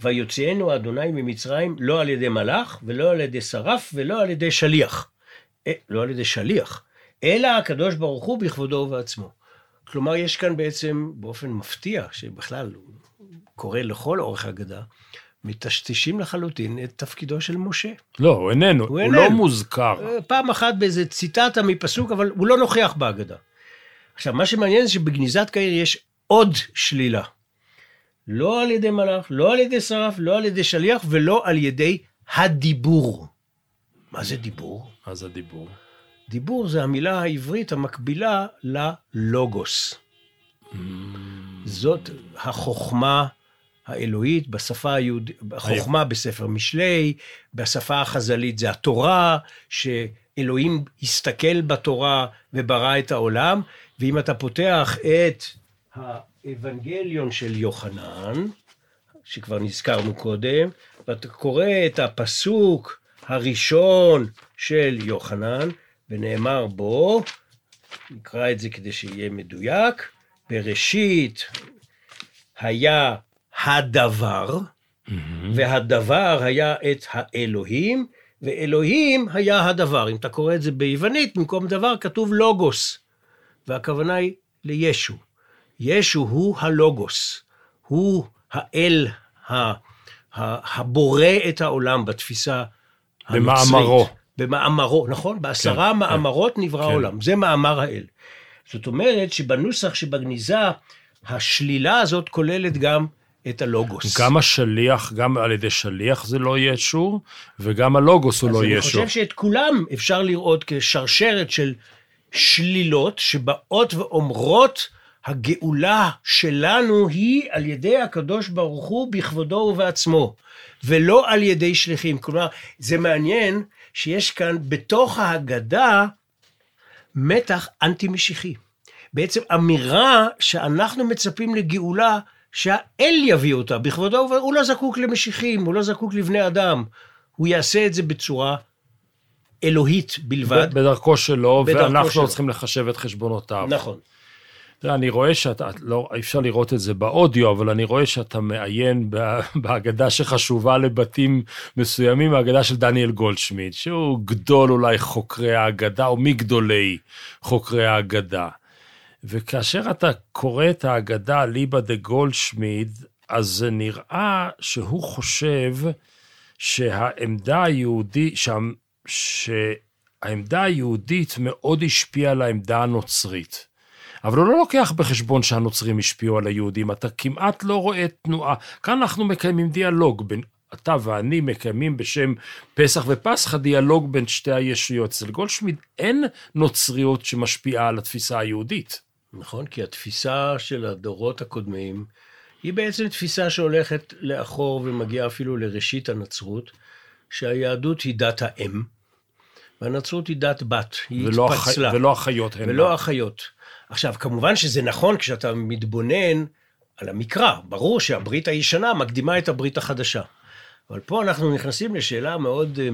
ויוציאנו אדוני ממצרים לא על ידי מלאך ולא על ידי שרף ולא על ידי שליח, אה, לא על ידי שליח, אלא הקדוש ברוך הוא בכבודו ובעצמו. כלומר, יש כאן בעצם, באופן מפתיע, שבכלל קורה לכל אורך ההגדה, מטשטשים לחלוטין את תפקידו של משה. לא, הוא איננו, הוא הוא איננו. לא מוזכר. אה, פעם אחת באיזה ציטטה מפסוק, אבל הוא לא נוכח בהגדה. עכשיו, מה שמעניין זה שבגניזת קהיר יש עוד שלילה. לא על ידי מלאך, לא על ידי שרף, לא על ידי שליח, ולא על ידי הדיבור. מה זה דיבור? מה זה הדיבור? דיבור זה המילה העברית המקבילה ללוגוס. זאת החוכמה האלוהית בשפה היהודית, החוכמה בספר משלי, בשפה החז"לית זה התורה, שאלוהים הסתכל בתורה וברא את העולם, ואם אתה פותח את האבנגליון של יוחנן, שכבר נזכרנו קודם, ואתה קורא את הפסוק הראשון של יוחנן, ונאמר בו, נקרא את זה כדי שיהיה מדויק, בראשית היה הדבר, והדבר היה את האלוהים, ואלוהים היה הדבר. אם אתה קורא את זה ביוונית, במקום דבר כתוב לוגוס, והכוונה היא לישו. ישו הוא הלוגוס, הוא האל ה- ה- הבורא את העולם בתפיסה הנוצרית. במאמרו. במאמרו, נכון? בעשרה כן, מאמרות נברא כן. העולם. זה מאמר האל. זאת אומרת שבנוסח שבגניזה, השלילה הזאת כוללת גם את הלוגוס. גם השליח, גם על ידי שליח זה לא ישו, וגם הלוגוס הוא אז לא אני ישו. חושב שאת כולם אפשר לראות כשרשרת של שלילות שבאות ואומרות, הגאולה שלנו היא על ידי הקדוש ברוך הוא בכבודו ובעצמו, ולא על ידי שליחים. כלומר, זה מעניין שיש כאן בתוך ההגדה מתח אנטי-משיחי. בעצם אמירה שאנחנו מצפים לגאולה שהאל יביא אותה בכבודו, הוא לא זקוק למשיחים, הוא לא זקוק לבני אדם, הוא יעשה את זה בצורה אלוהית בלבד. בדרכו שלו, בדרכו ואנחנו שלו. צריכים לחשב את חשבונותיו. נכון. תראה, אני רואה שאתה, לא, אי אפשר לראות את זה באודיו, אבל אני רואה שאתה מעיין בהגדה שחשובה לבתים מסוימים, ההגדה של דניאל גולדשמיד, שהוא גדול אולי חוקרי ההגדה, או מגדולי חוקרי ההגדה. וכאשר אתה קורא את ההגדה ליבא דה גולדשמיד, אז זה נראה שהוא חושב שהעמדה היהודית, שה, שהעמדה היהודית מאוד השפיעה על העמדה הנוצרית. אבל הוא לא לוקח בחשבון שהנוצרים השפיעו על היהודים, אתה כמעט לא רואה תנועה. כאן אנחנו מקיימים דיאלוג בין, אתה ואני מקיימים בשם פסח ופסחא דיאלוג בין שתי הישויות. אצל גולדשמיד אין נוצריות שמשפיעה על התפיסה היהודית. נכון, כי התפיסה של הדורות הקודמים היא בעצם תפיסה שהולכת לאחור ומגיעה אפילו לראשית הנצרות, שהיהדות היא דת האם, והנצרות היא דת בת, היא ולא, התפצלה. הח... ולא החיות הן. ולא אחיות. עכשיו, כמובן שזה נכון כשאתה מתבונן על המקרא, ברור שהברית הישנה מקדימה את הברית החדשה. אבל פה אנחנו נכנסים לשאלה מאוד אה,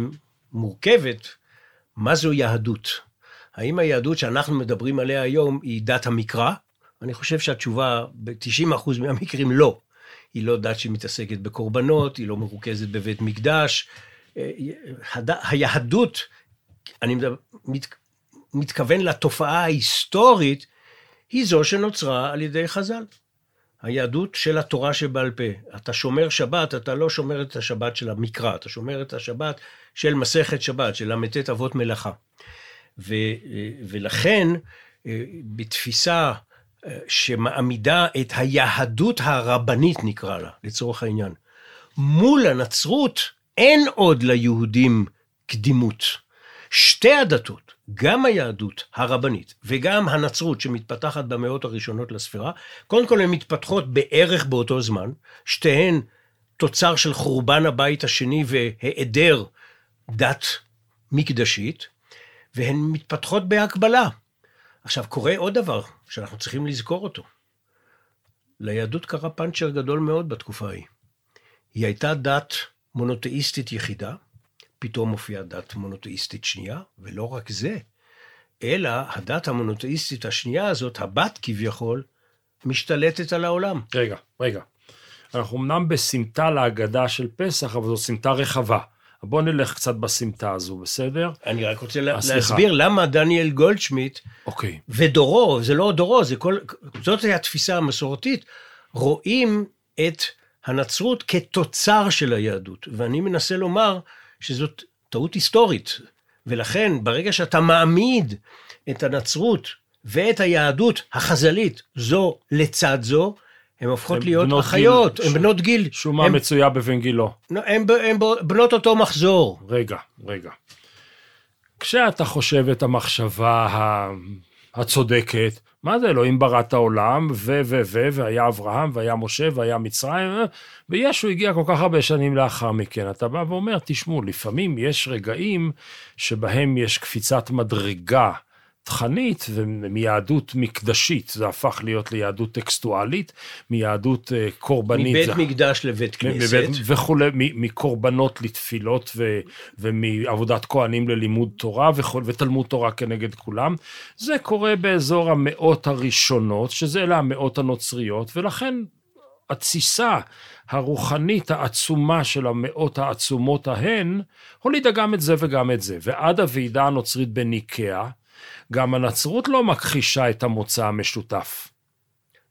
מורכבת, מה זו יהדות? האם היהדות שאנחנו מדברים עליה היום היא דת המקרא? אני חושב שהתשובה ב-90% מהמקרים לא. היא לא דת שמתעסקת בקורבנות, היא לא מרוכזת בבית מקדש. אה, הד- היהדות, אני מת, מתכוון לתופעה ההיסטורית, היא זו שנוצרה על ידי חז"ל. היהדות של התורה שבעל פה. אתה שומר שבת, אתה לא שומר את השבת של המקרא, אתה שומר את השבת של מסכת שבת, של ל"ט אבות מלאכה. ו, ולכן, אה, בתפיסה אה, שמעמידה את היהדות הרבנית, נקרא לה, לצורך העניין, מול הנצרות, אין עוד ליהודים קדימות. שתי הדתות, גם היהדות הרבנית וגם הנצרות שמתפתחת במאות הראשונות לספירה, קודם כל הן מתפתחות בערך באותו זמן, שתיהן תוצר של חורבן הבית השני והיעדר דת מקדשית, והן מתפתחות בהקבלה. עכשיו, קורה עוד דבר שאנחנו צריכים לזכור אותו. ליהדות קרה פאנצ'ר גדול מאוד בתקופה ההיא. היא הייתה דת מונותאיסטית יחידה, פתאום מופיעה דת מונותאיסטית שנייה, ולא רק זה, אלא הדת המונותאיסטית השנייה הזאת, הבת כביכול, משתלטת על העולם. רגע, רגע. אנחנו אמנם בסמטה להגדה של פסח, אבל זו סמטה רחבה. בוא נלך קצת בסמטה הזו, בסדר? אני רק רוצה לה- אה. להסביר למה דניאל גולדשמיט אוקיי. ודורו, זה לא דורו, זה כל, זאת התפיסה המסורתית, רואים את הנצרות כתוצר של היהדות. ואני מנסה לומר שזאת טעות היסטורית. ולכן, ברגע שאתה מעמיד את הנצרות ואת היהדות החז"לית זו לצד זו, הן הופכות הן להיות אחיות. הן ש- בנות גיל. שומה הן- מצויה בבן גילו. הן הן בנות אותו מחזור. רגע, רגע. כשאתה חושב את המחשבה הצודקת, מה זה אלוהים ברא את העולם, ו, ו, ו, והיה אברהם, והיה משה, והיה מצרים, אה, וישו הגיע כל כך הרבה שנים לאחר מכן. אתה בא ואומר, תשמעו, לפעמים יש רגעים שבהם יש קפיצת מדרגה תכנית ומיהדות מקדשית, זה הפך להיות ליהדות טקסטואלית, מיהדות אה, קורבנית. מבית זה- מקדש לבית כנסת. מבית- וכולי, מקורבנות לתפילות ו, ומעבודת כהנים ללימוד תורה וכל, ותלמוד תורה כנגד כולם. זה קורה באזור המאות הראשונות, שזה אלה המאות הנוצריות, ולכן התסיסה הרוחנית העצומה של המאות העצומות ההן, הולידה גם את זה וגם את זה. ועד הוועידה הנוצרית בניקאה, גם הנצרות לא מכחישה את המוצא המשותף.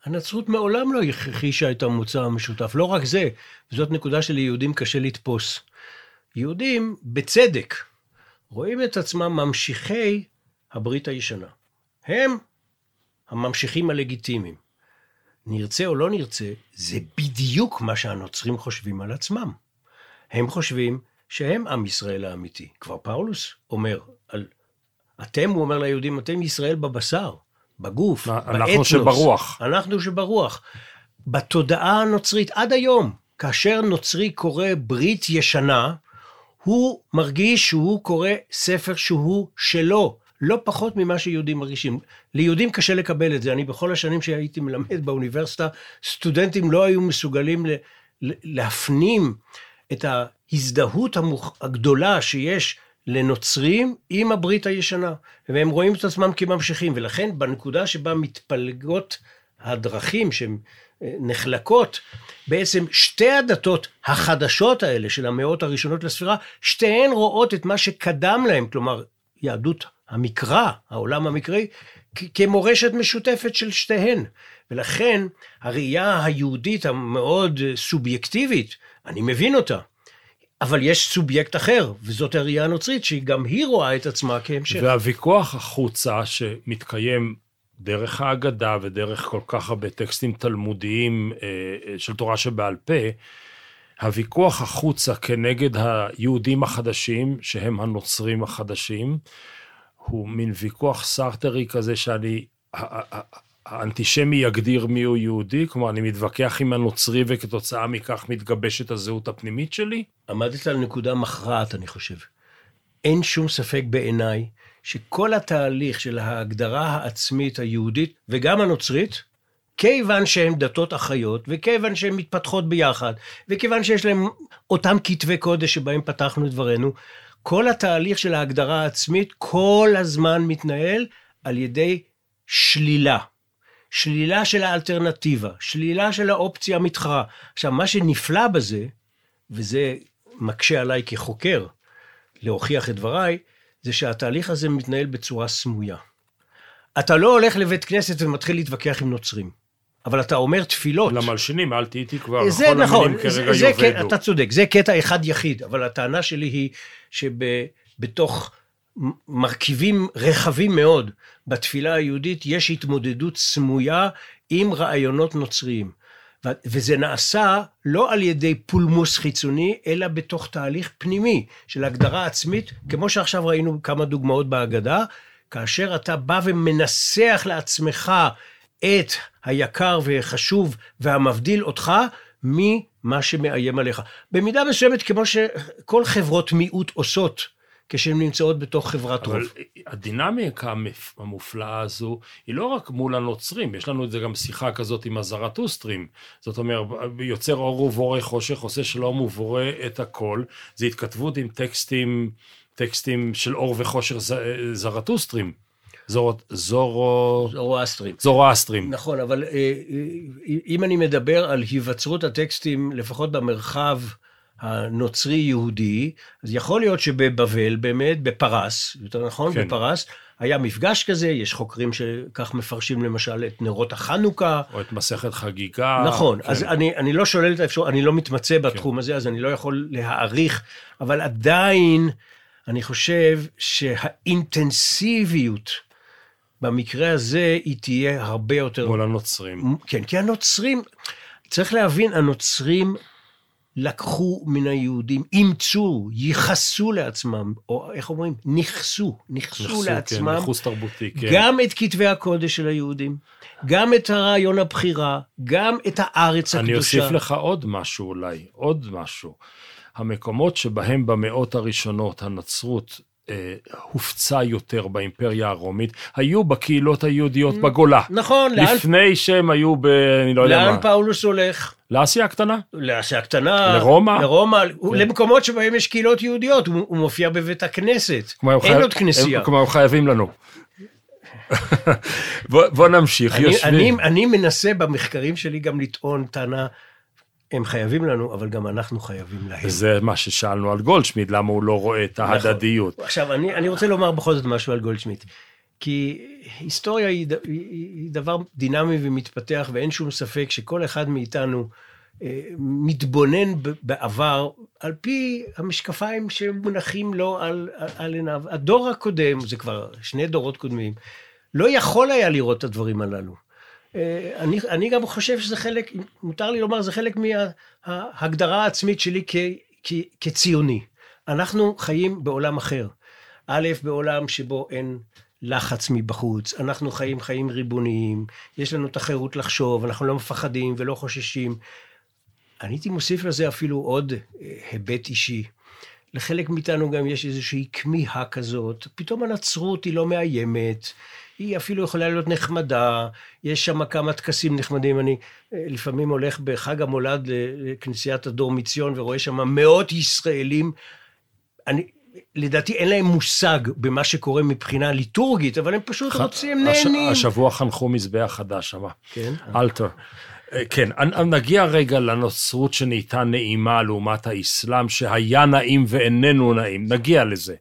הנצרות מעולם לא הכחישה את המוצא המשותף. לא רק זה, זאת נקודה שליהודים קשה לתפוס. יהודים, בצדק, רואים את עצמם ממשיכי הברית הישנה. הם הממשיכים הלגיטימיים. נרצה או לא נרצה, זה בדיוק מה שהנוצרים חושבים על עצמם. הם חושבים שהם עם ישראל האמיתי. כבר פאולוס אומר על... אתם, הוא אומר ליהודים, אתם ישראל בבשר, בגוף, אנחנו באתנוס. שברוח. אנחנו שברוח. בתודעה הנוצרית, עד היום, כאשר נוצרי קורא ברית ישנה, הוא מרגיש שהוא קורא ספר שהוא שלו, לא פחות ממה שיהודים מרגישים. ליהודים קשה לקבל את זה. אני בכל השנים שהייתי מלמד באוניברסיטה, סטודנטים לא היו מסוגלים להפנים את ההזדהות. הגדולה שיש לנוצרים עם הברית הישנה, והם רואים את עצמם כממשיכים, ולכן בנקודה שבה מתפלגות הדרכים שהן אה, נחלקות, בעצם שתי הדתות החדשות האלה של המאות הראשונות לספירה, שתיהן רואות את מה שקדם להם, כלומר, יהדות המקרא, העולם המקראי, כמורשת משותפת של שתיהן. ולכן הראייה היהודית המאוד אה, סובייקטיבית, אני מבין אותה, אבל יש סובייקט אחר, וזאת הראייה הנוצרית, שגם היא רואה את עצמה כהמשך. והוויכוח החוצה שמתקיים דרך ההגדה ודרך כל כך הרבה טקסטים תלמודיים אה, אה, של תורה שבעל פה, הוויכוח החוצה כנגד היהודים החדשים, שהם הנוצרים החדשים, הוא מין ויכוח סארטרי כזה שאני, האנטישמי יגדיר מיהו יהודי, כלומר אני מתווכח עם הנוצרי וכתוצאה מכך מתגבשת הזהות הפנימית שלי? עמדת על נקודה מכרעת, אני חושב. אין שום ספק בעיניי שכל התהליך של ההגדרה העצמית היהודית וגם הנוצרית, כיוון שהן דתות אחיות, וכיוון שהן מתפתחות ביחד, וכיוון שיש להן אותם כתבי קודש שבהם פתחנו את דברנו, כל התהליך של ההגדרה העצמית כל הזמן מתנהל על ידי שלילה. שלילה של האלטרנטיבה, שלילה של האופציה המתחרה. עכשיו, מה שנפלא בזה, וזה מקשה עליי כחוקר להוכיח את דבריי, זה שהתהליך הזה מתנהל בצורה סמויה. אתה לא הולך לבית כנסת ומתחיל להתווכח עם נוצרים, אבל אתה אומר תפילות. למלשינים, אל תהייתי כבר, זה כל נכון, המינים כרגע זה, יאבדו. אתה צודק, זה קטע אחד יחיד, אבל הטענה שלי היא שבתוך מרכיבים רחבים מאוד בתפילה היהודית יש התמודדות סמויה עם רעיונות נוצריים. וזה נעשה לא על ידי פולמוס חיצוני, אלא בתוך תהליך פנימי של הגדרה עצמית, כמו שעכשיו ראינו כמה דוגמאות בהגדה, כאשר אתה בא ומנסח לעצמך את היקר וחשוב והמבדיל אותך ממה שמאיים עליך. במידה מסוימת, כמו שכל חברות מיעוט עושות כשהן נמצאות בתוך חברת רוב. אבל הדינמיקה המופלאה הזו היא לא רק מול הנוצרים, יש לנו את זה גם שיחה כזאת עם הזרטוסטרים. זאת אומרת, יוצר אור ובורא חושך, עושה שלום ובורא את הכל. זה התכתבות עם טקסטים, טקסטים של אור וחושך ז- זרטוסטרים. זור, זורו... זורואסטרים. זורואסטרים. נכון, אבל אה, אה, אם אני מדבר על היווצרות הטקסטים, לפחות במרחב הנוצרי-יהודי, אז יכול להיות שבבבל באמת, בפרס, יותר נכון, כן. כן. בפרס, היה מפגש כזה, יש חוקרים שכך מפרשים למשל את נרות החנוכה. או את מסכת חגיגה. נכון, כן. אז אני, אני לא שולל את האפשרות, אני לא מתמצא בתחום הזה, אז אני לא יכול להעריך, אבל עדיין, אני חושב שהאינטנסיביות במקרה הזה, היא תהיה הרבה יותר... מול הנוצרים. כן, כי הנוצרים, צריך להבין, הנוצרים לקחו מן היהודים, אימצו, ייחסו לעצמם, או איך אומרים? נכסו, נכסו נכסו, לעצמם. כן, ניכוס תרבותי, כן. גם את כתבי הקודש של היהודים, גם את רעיון הבחירה, גם את הארץ אני הקדושה. אוסיף לך עוד משהו אולי, עוד משהו. המקומות שבהם במאות הראשונות הנצרות אה, הופצה יותר באימפריה הרומית, היו בקהילות היהודיות בגולה. נכון, לאן, לפני שהם היו ב... אני לא יודע לאן מה. פאולוס הולך? לאסיה הקטנה? לאסיה הקטנה, לרומא? לרומא, כן. למקומות שבהם יש קהילות יהודיות, הוא, הוא מופיע בבית הכנסת, אין חי- עוד כנסייה. כמו הם חייבים לנו. בוא, בוא נמשיך, אני, יושבים. אני, אני מנסה במחקרים שלי גם לטעון טענה, הם חייבים לנו, אבל גם אנחנו חייבים להם. זה מה ששאלנו על גולדשמיד, למה הוא לא רואה את ההדדיות. עכשיו, אני, אני רוצה לומר בכל זאת משהו על גולדשמיט. כי היסטוריה היא, היא, דבר דינמי ומתפתח, ואין שום ספק שכל אחד מאיתנו אה, מתבונן בעבר על פי המשקפיים שמונחים לו על, על, על עיניו. הדור הקודם, זה כבר שני דורות קודמים, לא יכול היה לראות את הדברים הללו. אה, אני, אני גם חושב שזה חלק, מותר לי לומר, זה חלק מההגדרה העצמית שלי כ, כ, כציוני. אנחנו חיים בעולם אחר. א', בעולם שבו אין לחץ מבחוץ, אנחנו חיים חיים ריבוניים, יש לנו את החירות לחשוב, אנחנו לא מפחדים ולא חוששים. אני הייתי מוסיף לזה אפילו עוד אה, היבט אישי. לחלק מאיתנו גם יש איזושהי כמיהה כזאת, פתאום הנצרות היא לא מאיימת, היא אפילו יכולה להיות נחמדה, יש שם כמה טקסים נחמדים. אני אה, לפעמים הולך בחג המולד לכנסיית הדור מציון ורואה שם מאות ישראלים. אני, לדעתי אין להם מושג במה שקורה מבחינה ליטורגית, אבל הם פשוט רוצים, הם הש- נהנים. השבוע חנכו מזבח חדש שם. כן. אלתר. אה, כן, נגיע רגע לנוצרות שנהייתה נעימה לעומת האסלאם, שהיה נעים ואיננו נעים. נגיע לזה.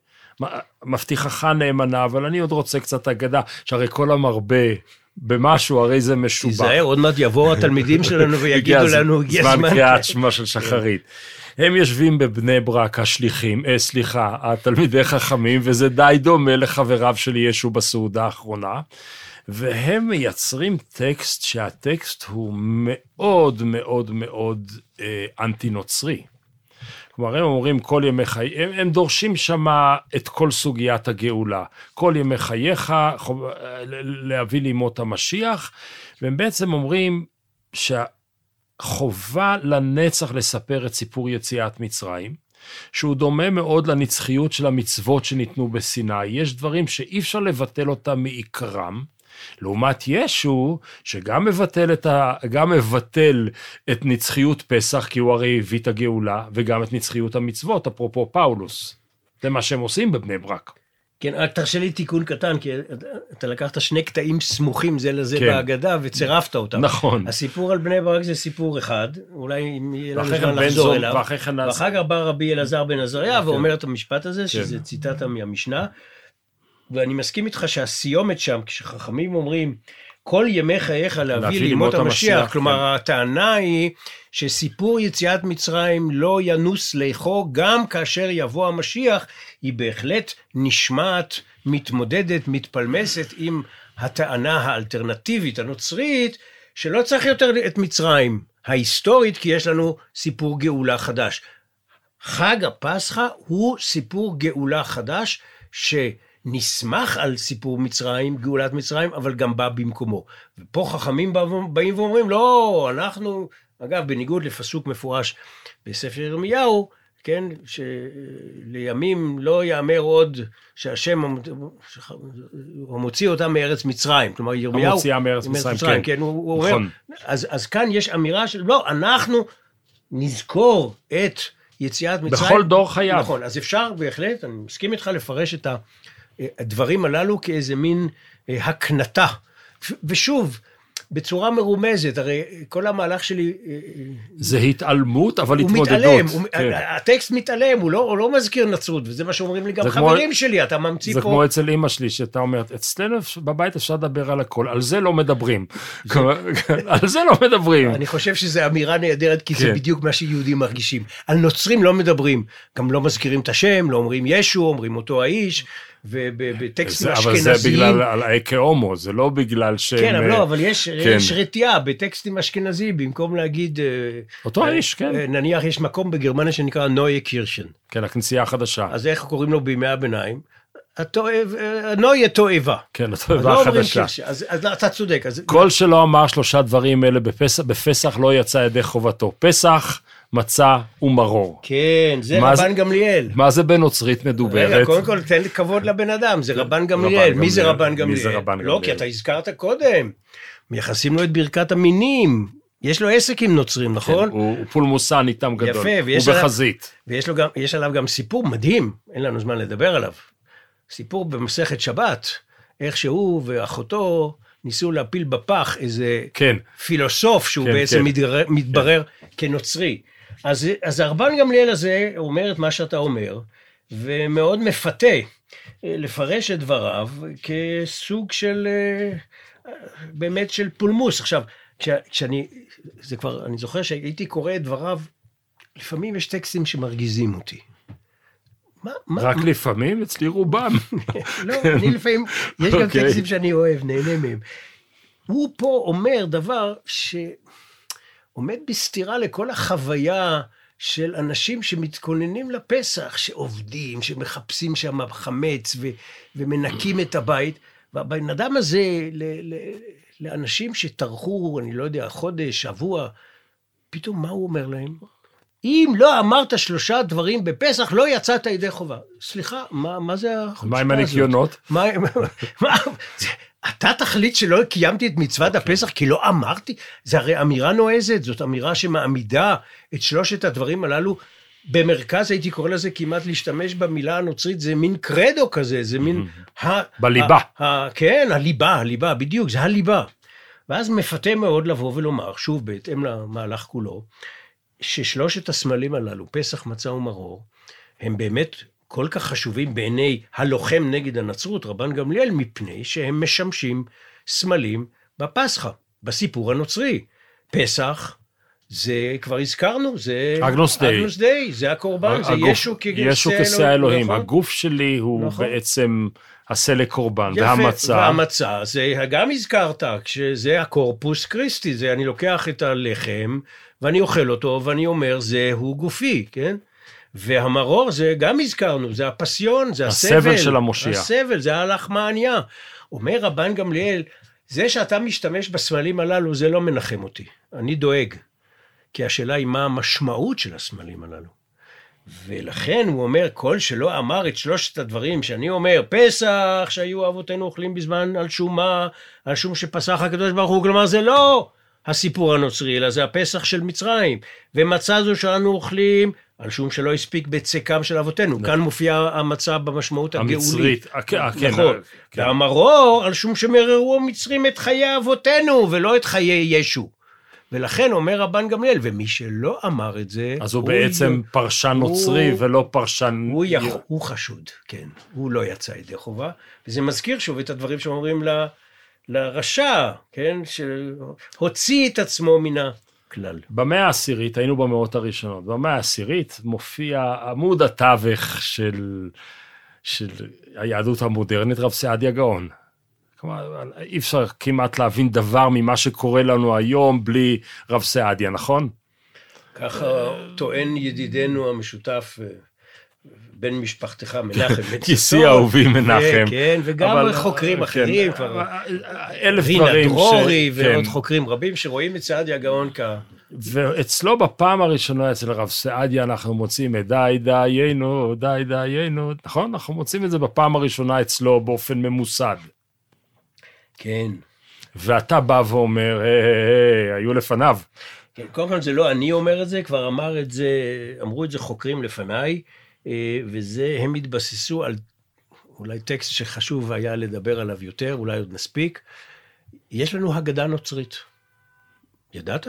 מבטיחך נאמנה, אבל אני עוד רוצה קצת אגדה, שהרי כל המרבה במשהו, הרי זה משובח. תיזהר, עוד מעט יבואו התלמידים שלנו ויגידו לנו, הגיע זמן. קריאת שמע של שחרית. הם יושבים בבני ברק השליחים, אה, סליחה, התלמידי חכמים, וזה די דומה לחבריו של ישו בסעודה האחרונה, והם מייצרים טקסט שהטקסט הוא מאוד מאוד מאוד אה, אנטי-נוצרי. כלומר, הם אומרים כל ימי חיי, הם, דורשים שמה את כל סוגיית הגאולה. כל ימי חייך, חוב- ל- להביא לימות המשיח, והם בעצם אומרים שהחובה לנצח לספר את סיפור יציאת מצרים, שהוא דומה מאוד לנצחיות של המצוות שניתנו בסיני. יש דברים שאי אפשר לבטל אותם מעיקרם, לעומת ישו, שגם מבטל את, ה... גם מבטל את נצחיות פסח, כי הוא הרי הביא את הגאולה, וגם את נצחיות המצוות, אפרופו פאולוס. זה מה שהם עושים בבני ברק. כן, רק תרשה לי תיקון קטן, כי אתה- לקחת שני קטעים סמוכים זה לזה כן. בהגדה וצירפת אותם. נכון. הסיפור על בני ברק זה סיפור אחד, אולי אם יהיה לנו זמן כן לחזור אליו. כן... ואחר כך בא רבי אלעזר בן עזריה כן. ואומר את המשפט הזה, שזה ציטטה מהמשנה, ואני מסכים איתך שהסיומת שם, כשחכמים אומרים, כל ימי חייך להביא לימות המשיח, המשיח, כלומר כן. הטענה היא שסיפור יציאת מצרים לא ינוס ליחו גם כאשר יבוא המשיח, היא בהחלט נשמעת, מתמודדת, מתפלמסת עם הטענה האלטרנטיבית הנוצרית, שלא צריך יותר את מצרים ההיסטורית, כי יש לנו סיפור גאולה חדש. חג הפסחא הוא סיפור גאולה חדש, שנסמך על סיפור מצרים, גאולת מצרים, אבל גם בא במקומו. ופה חכמים בא- באים ואומרים, לא, אנחנו, אגב, בניגוד לפסוק מפורש בספר ירמיהו, כן, שלימים לא יאמר עוד שהשם המוציא אותם מארץ מצרים. כלומר, ירמיהו... המוציאה מארץ מצרים, כן. כן. הוא, הוא אומר, נכון. אז, אז כאן יש אמירה של, לא, אנחנו נזכור את יציאת מצרים. בכל דור חייו. נכון, אז אפשר בהחלט, אני מסכים איתך לפרש את ה- הדברים הללו כאיזה מין אה, הקנטה. ושוב, בצורה מרומזת, הרי כל המהלך שלי, אה, זה התעלמות, אבל הוא התמודדות. מתעלם, הוא, כן. הטקסט מתעלם, הוא לא, הוא לא מזכיר נצרות, וזה מה שאומרים לי גם זה כמו- חברים שלי, אתה ממציא זה פה... כמו אצל אימא שלי, שאתה אומרת, אצלנו בבית אפשר לדבר על הכל, על זה לא מדברים. על זה לא מדברים. אני חושב שזו אמירה נהדרת, כי זה כן. בדיוק מה שיהודים מרגישים. על נוצרים לא מדברים, גם לא מזכירים את השם, לא אומרים ישו, אומרים אותו האיש, ובטקסטים זה- אבל אשכנזיים... זה בגלל האקה הומו, זה לא בגלל שהם... כן, אבל אה, לא, אבל יש, כן. יש רתיעה בטקסטים אשכנזיים, במקום להגיד... אה, אותו אה, האיש, כן. אה, נניח יש מקום בגרמניה שנקרא נויה קירשן. כן, הכנסייה החדשה. אז איך קוראים לו בימי הביניים? התועב, אה, נויה תועבה. כן, התועבה לא החדשה. אז אז אתה צודק. אז כל שלא אמר שלושה דברים אלה בפסח, בפסח לא יצא ידי חובתו. פסח, מצה ומרור. כן, זה רבן גמליאל. מה זה בנוצרית מדוברת? רגע, קודם כל תן כבוד לבן אדם, זה רבן גמליאל. מי זה גמליאל. רבן מי גמליאל? זה רבן לא, גמליאל? כי אתה הזכרת קודם. מייחסים לו את ברכת המינים. יש לו עסק עם נוצרים, נכון? כן, הוא הוא פולמוסן איתם גדול. יפה, ויש הוא עליו- בחזית. ויש לו גם, יש עליו גם סיפור מדהים, אין לנו זמן לדבר עליו. סיפור במסכת שבת, איך שהוא ואחותו ניסו להפיל בפח איזה כן. פילוסוף שהוא כן, בעצם כן. מתברר, מתברר כנוצרי. אז, אז הרבן גמליאל הזה אומר את מה שאתה אומר, ומאוד מפתה אה, לפרש את דבריו כסוג של, אה, באמת של פולמוס. עכשיו, כש, כשאני, זה כבר, אני זוכר שהייתי קורא את דבריו, לפעמים יש טקסטים שמרגיזים אותי. מה, מה, רק לפעמים, אצלי רובם. לא, אני לפעמים, יש גם אוקיי. טקסטים שאני אוהב, נהנה מהם. הוא פה אומר דבר שעומד בסתירה לכל החוויה של אנשים שמתכוננים לפסח, שעובדים, שמחפשים שם חמץ ו- ומנקים את הבית. והבן אדם הזה, ל- ל- לאנשים שטרחו, אני לא יודע, חודש, שבוע, פתאום מה הוא אומר להם? אם לא אמרת שלושה דברים בפסח, לא יצאת ידי חובה. סליחה, מה, מה זה החוצפה הזאת? מה עם הניקיונות? מה, מה, אתה תחליט שלא קיימתי את מצוות הפסח כי לא אמרתי? זה הרי אמירה נועזת, זאת אמירה שמעמידה את שלושת הדברים הללו במרכז, הייתי קורא לזה כמעט להשתמש במילה הנוצרית, זה מין קרדו כזה, זה מין... ה- בליבה. ה- ה- כן, הליבה, הליבה, בדיוק, זה הליבה. ואז מפתה מאוד לבוא ולומר, שוב, בהתאם למהלך כולו, ששלושת הסמלים הללו, פסח, מצה ומרור, הם באמת כל כך חשובים בעיני הלוחם נגד הנצרות, רבן גמליאל, מפני שהם משמשים סמלים בפסחא, בסיפור הנוצרי. פסח, זה כבר הזכרנו, זה... אגנוס דיי. אגנוס דיי, זה הקורבן, זה הגוף- ישו כגרסי ישו כשא אלוהים. נכון? הגוף שלי הוא נכון. בעצם עשה לקורבן, יפה, והמצה. והמצה, זה גם הזכרת, כשזה הקורפוס קריסטי, זה אני לוקח את הלחם, ואני אוכל אותו, ואני אומר, זהו גופי, כן? והמרור, זה גם הזכרנו, זה הפסיון, זה הסבל. הסבל של המושיע. הסבל, זה הלחמניה. אומר רבן גמליאל, זה שאתה משתמש בסמלים הללו, זה לא מנחם אותי. אני דואג. כי השאלה היא מה המשמעות של הסמלים הללו. ולכן הוא אומר, כל שלא אמר את שלושת הדברים שאני אומר, פסח, שהיו אבותינו אוכלים בזמן על שומה, על שום שפסח הקדוש ברוך הוא, כלומר זה לא הסיפור הנוצרי, אלא זה הפסח של מצרים. ומצה זו שאנו אוכלים, על שום שלא הספיק בצקם של אבותינו. כאן מופיע המצה במשמעות הגאולית. המצרית. כן, כן, נכון. אה, כן. והמרור, על שום שמררו המצרים את חיי אבותינו, ולא את חיי ישו. ולכן אומר רבן גמליאל, ומי שלא אמר את זה, אז הוא בעצם פרשן נוצרי הוא- ולא פרשן... הוא, יכול, הוא חשוד, כן. הוא לא יצא ידי חובה. וזה מזכיר שוב את הדברים שאומרים ל, לרשע, כן? שהוציא את עצמו מן הכלל. במאה העשירית, היינו במאות הראשונות, במאה העשירית מופיע עמוד התווך של, של היהדות המודרנית, רב סעדיה גאון. כלומר, אי אפשר כמעט להבין דבר ממה שקורה לנו היום בלי רב סעדיה, נכון? ככה טוען ידידנו המשותף, אה, בן משפחתך, מנחם בן גיסי אהובי מנחם. כן, וגם אבל- חוקרים כן, אחרים, כבר אלף רינה דברים. ש- דרורי כן. ועוד חוקרים רבים שרואים את סעדיה גאון כ... ואצלו בפעם הראשונה אצל הרב סעדיה אנחנו מוצאים את די דיינו, די דיינו, נכון? אנחנו מוצאים את זה בפעם הראשונה אצלו באופן ממוסד. כן. ואתה בא ואומר, היי, היו לפניו. כן, קודם כל זה לא אני אומר את זה, כבר אמר את זה, אמרו את זה חוקרים לפניי, אה, וזה, הם התבססו על אולי טקסט שחשוב היה לדבר עליו יותר, אולי עוד נספיק. יש לנו הגדה נוצרית. ידעת?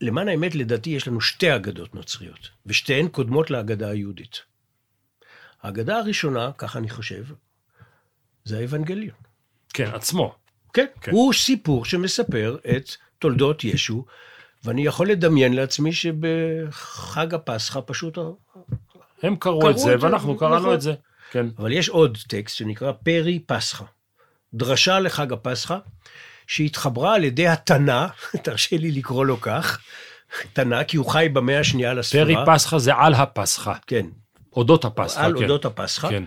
למען האמת, לדעתי, יש לנו שתי אגדות נוצריות, ושתיהן קודמות לאגדה היהודית. האגדה הראשונה, ככה אני חושב, זה האבנגליון. כן, עצמו. כן, כן. הוא סיפור שמספר את תולדות ישו, ואני יכול לדמיין לעצמי שבחג הפסחא פשוט... הם קראו קראו את זה, ואנחנו נכון. קראנו את זה. כן. אבל יש עוד טקסט שנקרא פרי פסחא, דרשה לחג הפסחא, שהתחברה על ידי התנא, תרשה לי לקרוא לו כך, תנא, כי הוא חי במאה השנייה לספירה. פרי פסחא זה על הפסחא. כן, אודות הפסחא, על כן. אודות הפסחא. כן.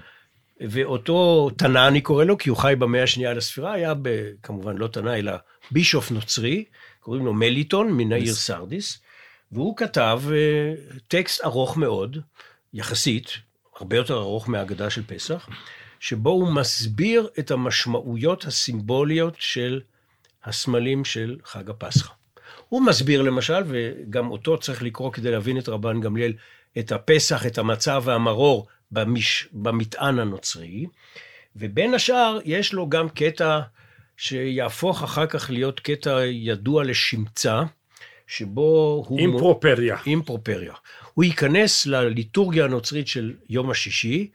ואותו תנא, אני קורא לו, כי הוא חי במאה השנייה לספירה, היה ב, כמובן לא תנא, אלא בישוף נוצרי, קוראים לו מליטון, מן העיר סרדיס, והוא כתב אה, טקסט ארוך מאוד, יחסית, הרבה יותר ארוך מהאגדה של פסח, שבו הוא מסביר את המשמעויות הסימבוליות של הסמלים של חג הפסחא. הוא מסביר למשל, וגם אותו צריך לקרוא כדי להבין את רבן גמליאל, את הפסח, את המצה והמרור במש... במטען הנוצרי, ובין השאר יש לו גם קטע שיהפוך אחר כך להיות קטע ידוע לשמצה, שבו הוא... אימפרופריה. אימפרופריה. הוא ייכנס לליטורגיה הנוצרית של יום השישי,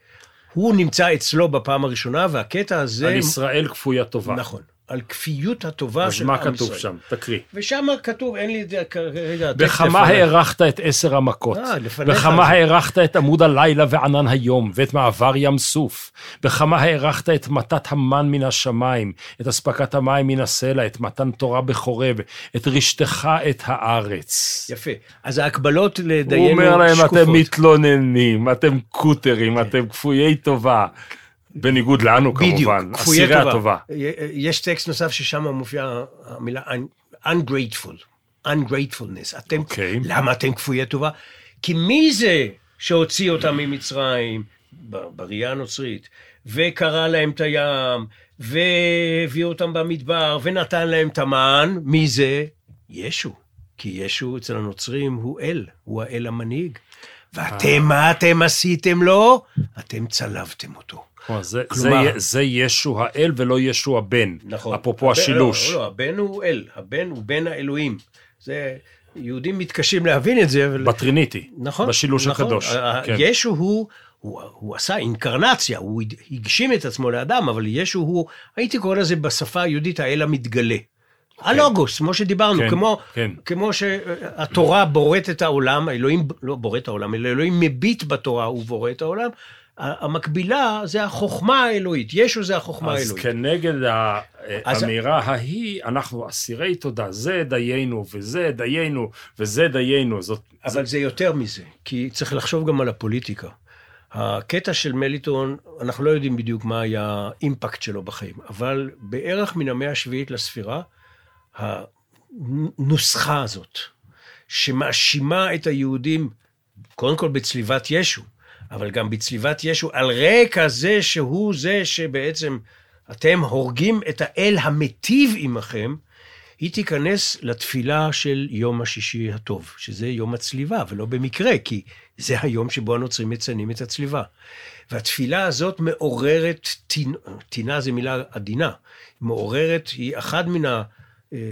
הוא נמצא אצלו בפעם הראשונה, והקטע הזה... על ישראל כפויה טובה. נכון. על כפיות הטובה אז של מה עם כתוב ישראל. שם? תקריא. ושם כתוב, אין לי את זה כרגע... בכמה. הארכת את עשר המכות? אה, לפניך בכמה. הארכת את עמוד הלילה וענן היום, ואת מעבר ים סוף? בכמה הארכת את מתת המן מן השמיים, את אספקת המים מן הסלע, את מתן תורה בחורב, את רשתך את הארץ? יפה. אז ההקבלות הוא לדיינו אומר להם, שקופות. אתם מתלוננים, אתם קוטרים, אתם כפויי טובה. בניגוד לנו בדיוק, כמובן, אסירי טובה. הטובה. יש טקסט נוסף ששם מופיעה המילה un- ungrateful, ungratefulness. אתם, אוקיי. למה אתם כפויי טובה? כי מי זה שהוציא אותם ממצרים, בראייה הנוצרית, וקרע להם את הים, והביא אותם במדבר, ונתן להם את המן, מי זה? ישו. כי ישו אצל הנוצרים הוא אל, הוא האל המנהיג. ואתם, מה אתם עשיתם לו? אתם צלבתם אותו. זה- כלומר- זה- זה ישו האל ולא ישו הבן. נכון. אפרופו הבן- השילוש. לא, לא, הבן הוא אל, הבן הוא בן האלוהים. זה, יהודים מתקשים להבין את זה, אבל... בטריניטי. נכון. בשילוש נכון. הקדוש. כן. ישו הוא, הוא, הוא עשה אינקרנציה, הוא הגשים את עצמו לאדם, אבל ישו הוא, הייתי קורא לזה בשפה היהודית האל המתגלה. הלוגוס, כמו שדיברנו, כן, כמו, כן. כמו שהתורה בוראת את העולם, אלוהים לא בורא את העולם, אלא אלוהים מביט בתורה, הוא בורא את העולם. המקבילה זה החוכמה האלוהית, ישו זה החוכמה אז האלוהית. כנגד ה- אז- האמירה ההיא, אנחנו אסירי תודה, זה דיינו, וזה דיינו, וזה דיינו. זאת... אבל זה יותר מזה, כי צריך לחשוב גם על הפוליטיקה. הקטע של מליטון, אנחנו לא יודעים בדיוק מה היה האימפקט שלו בחיים, אבל בערך מן המאה השביעית לספירה, הנוסחה הזאת, שמאשימה את היהודים, קודם כל בצליבת ישו, אבל גם בצליבת ישו, על רקע זה שהוא זה שבעצם אתם הורגים את האל המיטיב עמכם, היא תיכנס לתפילה של יום השישי הטוב, שזה יום הצליבה, ולא במקרה, כי זה היום שבו הנוצרים מציינים את הצליבה. והתפילה הזאת מעוררת, טינה זו מילה עדינה, מעוררת, היא אחד מן ה... אה,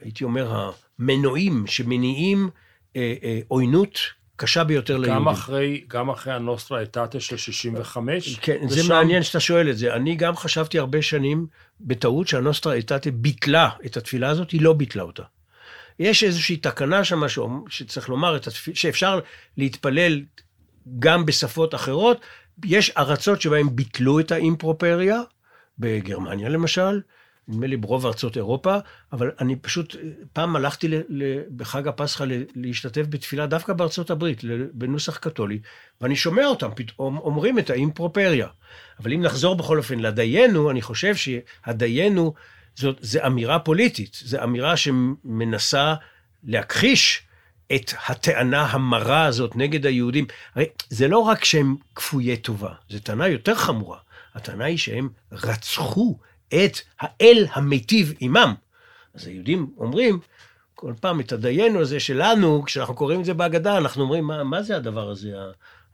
הייתי אומר, המנועים שמניעים אה, אה, עוינות קשה ביותר ליהודים. גם אחרי, גם אחרי הנוסטרה אטטה של 65. כן, זה ושם- מעניין שאתה שואל את זה. אני גם חשבתי הרבה שנים בטעות שהנוסטרה אטטה ביטלה את התפילה הזאת, היא לא ביטלה אותה. יש איזושהי תקנה שם שצריך לומר, התפיל, שאפשר להתפלל גם בשפות אחרות. יש ארצות שבהן ביטלו את האימפרופריה, בגרמניה למשל, נדמה לי ברוב ארצות אירופה, אבל אני פשוט, פעם הלכתי ל, ל, בחג הפסחא להשתתף בתפילה דווקא בארצות הברית, בנוסח קתולי, ואני שומע אותם פתאום אומרים את האימפרופריה. אבל אם נחזור בכל אופן לדיינו, אני חושב שהדיינו זאת, זה אמירה פוליטית, זו אמירה שמנסה להכחיש את הטענה המרה הזאת נגד היהודים. הרי זה לא רק שהם כפויי טובה, זו טענה יותר חמורה. הטענה היא שהם רצחו את האל המיטיב עמם. אז היהודים אומרים, כל פעם את הדיינו הזה שלנו, כשאנחנו קוראים את זה בהגדה, אנחנו אומרים, מה, מה זה הדבר הזה,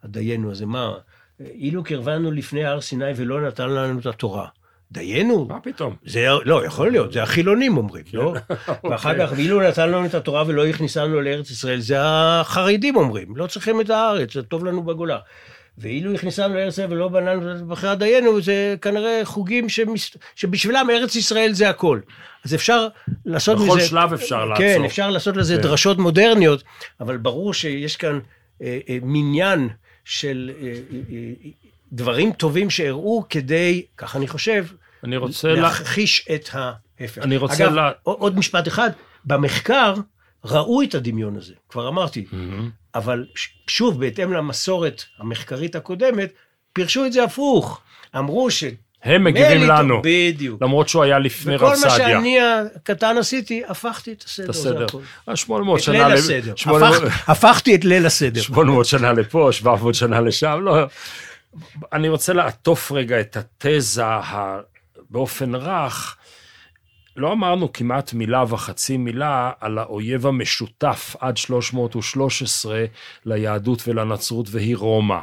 הדיינו הזה? מה, אילו קרבנו לפני הר סיני ולא נתן לנו את התורה. דיינו? מה פתאום? זה לא, יכול להיות, זה החילונים אומרים, לא? ואחר כך, ואילו נתן לנו את התורה ולא הכניסנו לארץ ישראל, זה החרדים אומרים, לא צריכים את הארץ, זה טוב לנו בגולה. ואילו הכניסנו לארץ ישראל ולא בננו בחרת דיינו, זה כנראה חוגים שמס... שבשבילם ארץ ישראל זה הכל. אז אפשר לעשות בכל מזה... שלב אפשר לעצור. כן, אפשר לעשות לזה כן. דרשות מודרניות, אבל ברור שיש כאן אה, אה, מניין של אה, אה, אה, דברים טובים שהראו כדי, כך אני חושב, אני רוצה... לה- להכחיש את ההפך. אני רוצה אגב, לה- עוד משפט אחד, במחקר ראו את הדמיון הזה, כבר אמרתי, אבל ש- שוב, בהתאם למסורת המחקרית הקודמת, פירשו את זה הפוך. אמרו ש... הם מגיבים מליטו- לנו, בדיוק. למרות שהוא היה לפני וכל רב מה סעדיה. שאני הקטן עשיתי, הפכתי את הסדר, את הסדר. זה הכל. אה, 800 את שנה... ליל הסדר. 800 הפכ- הפכתי את ליל הסדר. 800 שנה לפה, 700 שנה לשם, לא. אני רוצה לעטוף רגע את התזה. באופן רך. לא אמרנו כמעט מילה וחצי מילה על האויב המשותף עד 313 ליהדות ולנצרות, והיא רומא.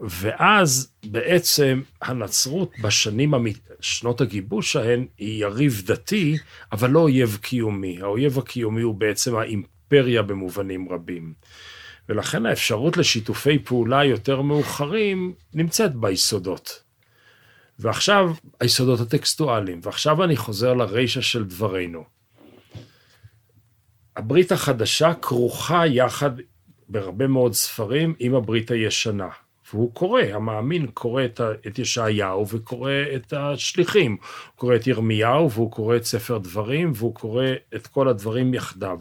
ואז בעצם הנצרות בשנים, שנות הגיבוש ההן, היא יריב דתי, אבל לא אויב קיומי. האויב הקיומי הוא בעצם האימפריה במובנים רבים. ולכן האפשרות לשיתופי פעולה יותר מאוחרים נמצאת ביסודות. ועכשיו, היסודות הטקסטואליים. ועכשיו אני חוזר לרישא של דברינו. הברית החדשה כרוכה יחד בהרבה מאוד ספרים עם הברית הישנה. והוא קורא, המאמין קורא את, את ישעיהו וקורא את השליחים. הוא קורא את ירמיהו והוא קורא את ספר דברים והוא קורא את כל הדברים יחדיו.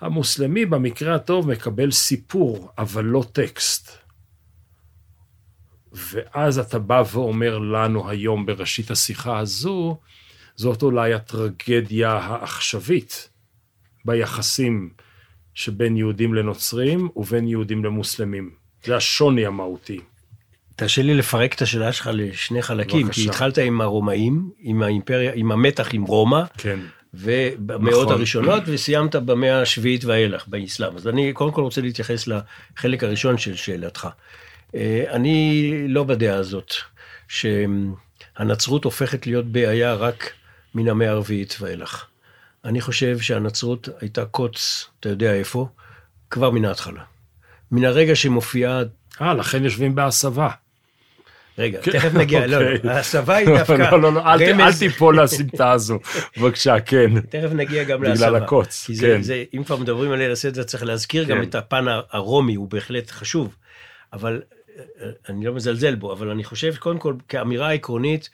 המוסלמי במקרה הטוב מקבל סיפור, אבל לא טקסט. ואז אתה בא ואומר לנו היום בראשית השיחה הזו, זאת אולי הטרגדיה העכשווית ביחסים שבין יהודים לנוצרים ובין יהודים למוסלמים. זה השוני המהותי. תרשה לי לפרק את השאלה שלך לשני חלקים, בבקשה. כי התחלת עם הרומאים, עם האימפריה, עם המתח עם רומא, כן. ובמאות נכון. הראשונות, וסיימת במאה השביעית ואילך, באסלאם. אז אני קודם כל רוצה להתייחס לחלק הראשון של שאלתך. אה, אני לא בדעה הזאת, שהנצרות הופכת להיות בעיה רק מן המאה הרביעית ואילך. אני חושב שהנצרות הייתה קוץ, אתה יודע איפה? כבר מן ההתחלה. מן הרגע שמופיעה אה, לכן יושבים בהסבה. רגע, כן, תכף נגיע, לא, אוקיי. לא, ההסבה היא דווקא לא, לא, לא, אל תיפול לסמטה הזו. בבקשה, כן. תכף נגיע גם בגלל להסבה. הקוץ, כי זה, כן. זה, אם כבר מדברים על ליל הסדר, צריך להזכיר גם כן. את הפן הרומי, הוא בהחלט חשוב. אבל אני לא מזלזל בו, אבל אני חושב, קודם כל, כאמירה עקרונית,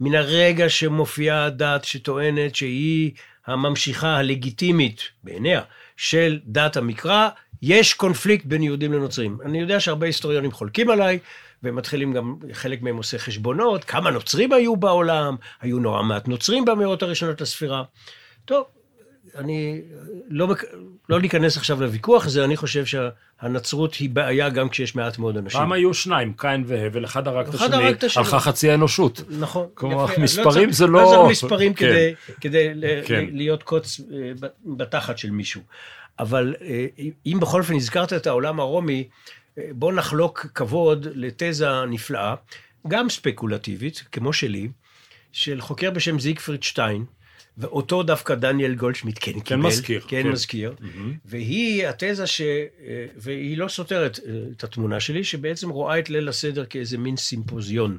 מן הרגע שמופיעה הדת שטוענת שהיא הממשיכה הלגיטימית בעיניה של דת המקרא, יש קונפליקט בין יהודים לנוצרים. אני יודע שהרבה היסטוריונים חולקים עליי, ומתחילים גם, חלק מהם עושה חשבונות, כמה נוצרים היו בעולם, היו נורא מעט נוצרים במאות הראשונות לספירה. טוב, אני לא, לא ניכנס עכשיו לוויכוח הזה, אני חושב שהנצרות היא בעיה גם כשיש מעט מאוד אנשים. פעם היו שניים, קין והבל, אחד הרג את השני. הלכה חצי האנושות. נכון. כלומר, יפה, מספרים צריך- זה לא לא- צריך מספרים כן. כדי, כדי כן. להיות קוץ אה, בתחת של מישהו. אבל אה, אם בכל אופן הזכרת את העולם הרומי, אה, בוא נחלוק כבוד לתזה נפלאה, גם ספקולטיבית, כמו שלי, של חוקר בשם זיגפריד שטיין, ואותו דווקא דניאל גולדשמיט כן קיבל. מזכיר, כן, כן. מזכיר. והיא התזה ש... אה, והיא לא סותרת אה, את התמונה שלי, שבעצם רואה את ליל הסדר כאיזה מין סימפוזיון.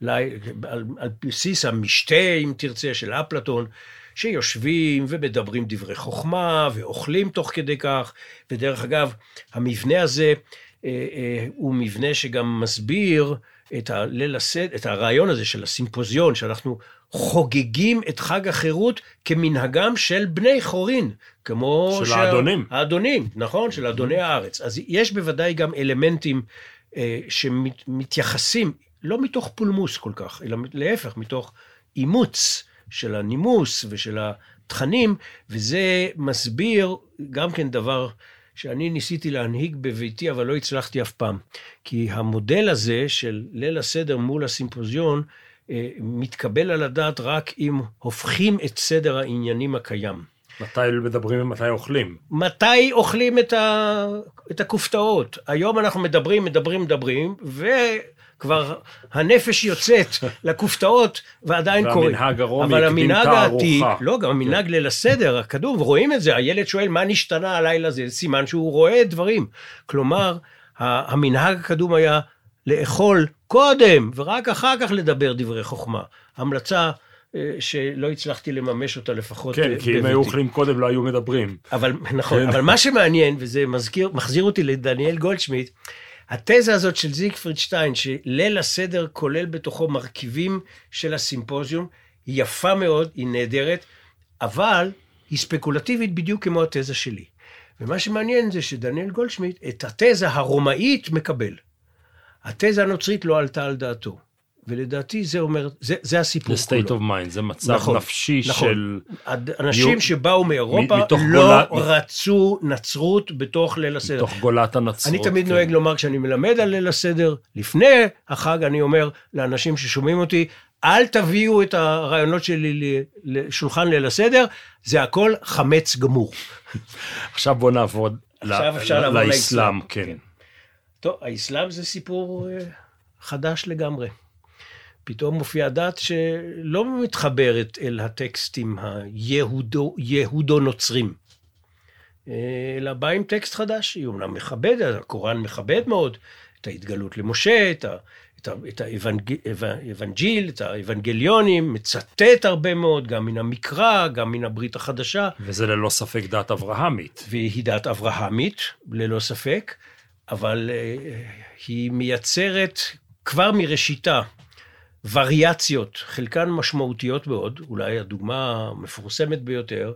לי- על, על בסיס המשתה, אם תרצה, של אפלטון, שיושבים ומדברים דברי חוכמה, ואוכלים תוך כדי כך. ודרך אגב, המבנה הזה אה, אה, הוא מבנה שגם מסביר את הליל הסדר, את הרעיון הזה של הסימפוזיון, שאנחנו חוגגים את חג החירות כמנהגם של בני חורין, כמו... של האדונים. האדונים, נכון, של אדוני הארץ. אז יש בוודאי גם אלמנטים אה, שמתייחסים, לא מתוך פולמוס כל כך, אלא להפך, מתוך אימוץ של הנימוס ושל התכנים, וזה מסביר גם כן דבר שאני ניסיתי להנהיג בביתי, אבל לא הצלחתי אף פעם. כי המודל הזה של ליל הסדר מול הסימפוזיון, מתקבל על הדעת רק אם הופכים את סדר העניינים הקיים. מתי מדברים ומתי אוכלים. מתי אוכלים את, ה... את הכופתאות? היום אנחנו מדברים, מדברים, מדברים, כבר הנפש יוצאת לכופתאות ועדיין קורה. והמנהג הרומי אבל הקדים את המנהג העתיק, הארוחה. לא, גם המנהג ליל הסדר, הקדום, רואים את זה, הילד שואל מה נשתנה הלילה הזה, זה סימן שהוא רואה דברים. כלומר, המנהג הקדום היה לאכול קודם, ורק אחר כך לדבר דברי חוכמה. המלצה אה, שלא הצלחתי לממש אותה לפחות כן, אה, כי אם בביתי. היו אוכלים קודם לא היו מדברים. אבל נכון, כן. אבל מה שמעניין, וזה מזכיר, מחזיר אותי לדניאל גולדשמיט, התזה הזאת של זיגפריד שטיין, שליל הסדר כולל בתוכו מרכיבים של הסימפוזיום, היא יפה מאוד, היא נהדרת, אבל היא ספקולטיבית בדיוק כמו התזה שלי. ומה שמעניין זה שדניאל גולדשמיט את התזה הרומאית מקבל. התזה הנוצרית לא עלתה על דעתו. ולדעתי זה אומר, זה, זה הסיפור זה כולו. state of mind, זה מצב נכון, נפשי נכון. של... אנשים יו- שבאו מאירופה לא גולה- רצו נצרות בתוך ליל הסדר. מתוך גולת הנצרות. אני תמיד כן. נוהג לומר, כשאני מלמד על ליל הסדר, לפני החג אני אומר לאנשים ששומעים אותי, אל תביאו את הרעיונות שלי ל- לשולחן ליל הסדר, זה הכל חמץ גמור. עכשיו בוא נעבור עכשיו ל- אפשר לעבור לאסלאם, לאסלאם, כן. כן. טוב, האסלאם זה סיפור אה, חדש לגמרי. פתאום מופיעה דת שלא מתחברת אל הטקסטים היהודו-נוצרים, אלא באה עם טקסט חדש, היא אומנם מכבדת, הקוראן מכבד מאוד את ההתגלות למשה, את, ה, את, ה, את האבנג, האבנג'יל, את האבנגליונים, מצטט הרבה מאוד, גם מן המקרא, גם מן הברית החדשה. וזה ללא ספק דת אברהמית. והיא דת אברהמית, ללא ספק, אבל אה, היא מייצרת כבר מראשיתה וריאציות, חלקן משמעותיות מאוד, אולי הדוגמה המפורסמת ביותר,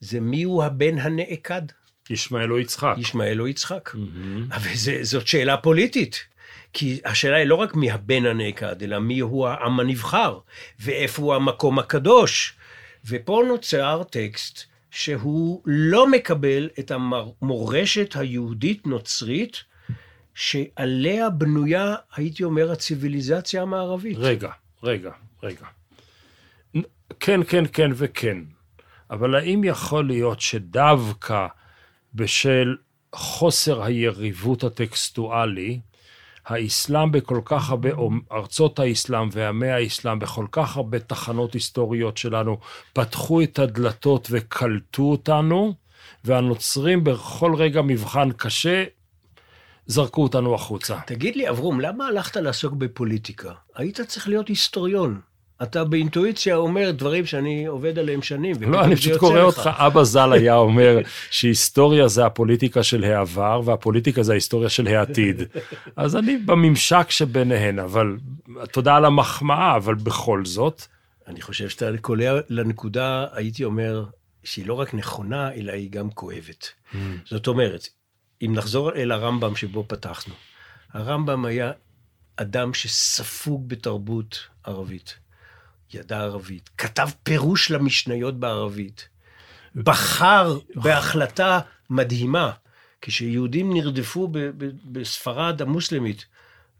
זה מיהו הבן הנעקד, ישמעאל או יצחק. ישמעאל או יצחק. מהמם. אבל זה, זאת שאלה פוליטית. כי השאלה היא לא רק מי הבן הנעקד, אלא מי הוא העם הנבחר, ואיפה הוא המקום הקדוש. ופה נוצר טקסט שהוא לא מקבל את המורשת היהודית-נוצרית, שעליה בנויה, הייתי אומר, הציוויליזציה המערבית. רגע, רגע, רגע. כן, כן, כן וכן. אבל האם יכול להיות שדווקא בשל חוסר היריבות הטקסטואלי, האסלאם בכל כך הרבה, או ארצות האסלאם ועמי האסלאם בכל כך הרבה תחנות היסטוריות שלנו, פתחו את הדלתות וקלטו אותנו, והנוצרים בכל רגע מבחן קשה, זרקו אותנו החוצה. תגיד לי, אברום, למה הלכת לעסוק בפוליטיקה? היית צריך להיות היסטוריון. אתה באינטואיציה אומר דברים שאני עובד עליהם שנים. לא, אני פשוט קורא. אותך, אבא ז"ל היה אומר שהיסטוריה זה הפוליטיקה של העבר, והפוליטיקה זה ההיסטוריה של העתיד. אז אני בממשק שביניהן, אבל תודה על המחמאה, אבל בכל זאת, אני חושב שאתה קולע לנקודה, הייתי אומר, שהיא לא רק נכונה, אלא היא גם כואבת. זאת אומרת, אם נחזור אל הרמב"ם שבו פתחנו, הרמב"ם היה אדם שספוג בתרבות ערבית, ידע ערבית, כתב פירוש למשניות בערבית, בחר בהחלטה מדהימה, כשיהודים נרדפו ב- ב- בספרד המוסלמית,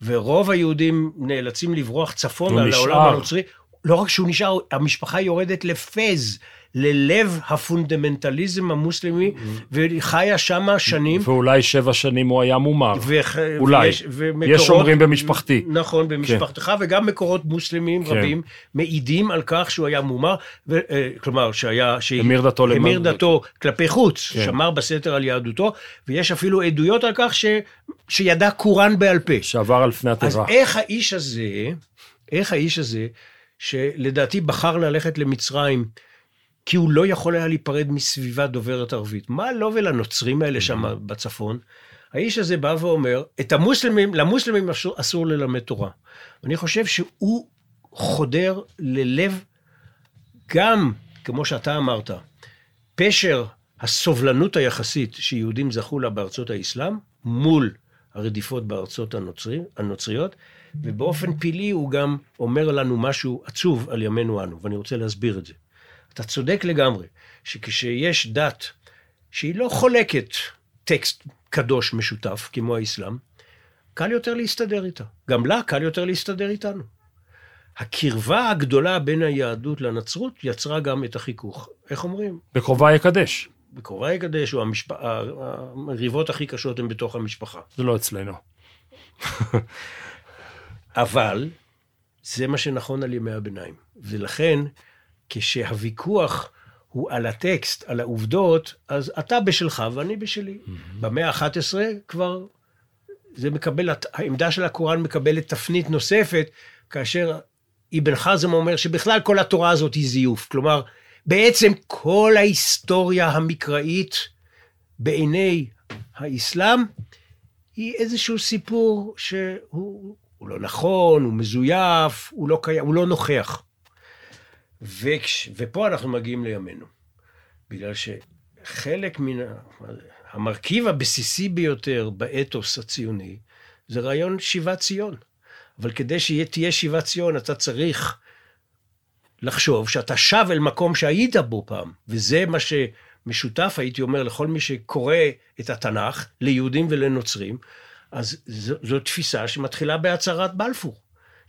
ורוב היהודים נאלצים לברוח צפונה לעולם. הנוצרי, לא רק שהוא נשאר, המשפחה יורדת לפז, ללב הפונדמנטליזם המוסלמי, וחיה שמה שנים. ואולי שבע שנים הוא היה מומר. אולי. ויש, ומקורות, יש אומרים במשפחתי. נכון, במשפחתך, וגם מקורות מוסלמים כן. רבים מעידים על כך שהוא היה מומר, ו... אה, כלומר, שהיה... המיר דתו למ- המיר דתו כלפי חוץ, כן. שמר בסתר על יהדותו, ויש אפילו עדויות על כך ש... שידע קוראן בעל פה. שעבר על פני אז התיבה. איך האיש הזה, איך האיש הזה, שלדעתי בחר ללכת למצרים, כי הוא לא יכול היה להיפרד מסביבה דוברת ערבית. מה לו ולנוצרים האלה שם בצפון? האיש הזה בא ואומר, את המוסלמים, למוסלמים אסור, אסור ללמד תורה. אני חושב שהוא חודר ללב, גם, כמו שאתה אמרת, פשר הסובלנות היחסית שיהודים זכו לה בארצות האסלאם, מול הרדיפות בארצות הנוצרי, הנוצריות, ובאופן פילי הוא גם אומר לנו משהו עצוב על ימינו אנו, ואני רוצה להסביר את זה. אתה צודק לגמרי, שכשיש דת שהיא לא חולקת טקסט קדוש משותף, כמו האסלאם, קל יותר להסתדר איתה. גם לה קל יותר להסתדר איתנו. הקרבה הגדולה בין היהדות לנצרות יצרה גם את החיכוך. איך אומרים? בקרובה יקדש. בקרובה יקדש, או המשפ... המריבות הכי קשות הן בתוך המשפחה. זה לא אצלנו. אבל זה מה שנכון על ימי הביניים. ולכן, כשהוויכוח הוא על הטקסט, על העובדות, אז אתה בשלך ואני בשלי. במאה ה-11 כבר זה מקבל, העמדה של הקוראן מקבלת תפנית נוספת, כאשר אבן חזם אומר שבכלל כל התורה הזאת היא זיוף. כלומר, בעצם כל ההיסטוריה המקראית בעיני האסלאם היא איזשהו סיפור שהוא הוא לא נכון, הוא מזויף, הוא לא, קיים, הוא לא נוכח. וכש, ופה אנחנו מגיעים לימינו. בגלל שחלק מן המרכיב הבסיסי ביותר באתוס הציוני זה רעיון שיבת ציון. אבל כדי שתהיה שיבת ציון אתה צריך לחשוב שאתה שב אל מקום שהיית בו פעם, וזה מה שמשותף, הייתי אומר, לכל מי שקורא את התנ"ך, ליהודים ולנוצרים, אז זו, זו תפיסה שמתחילה בהצהרת בלפור.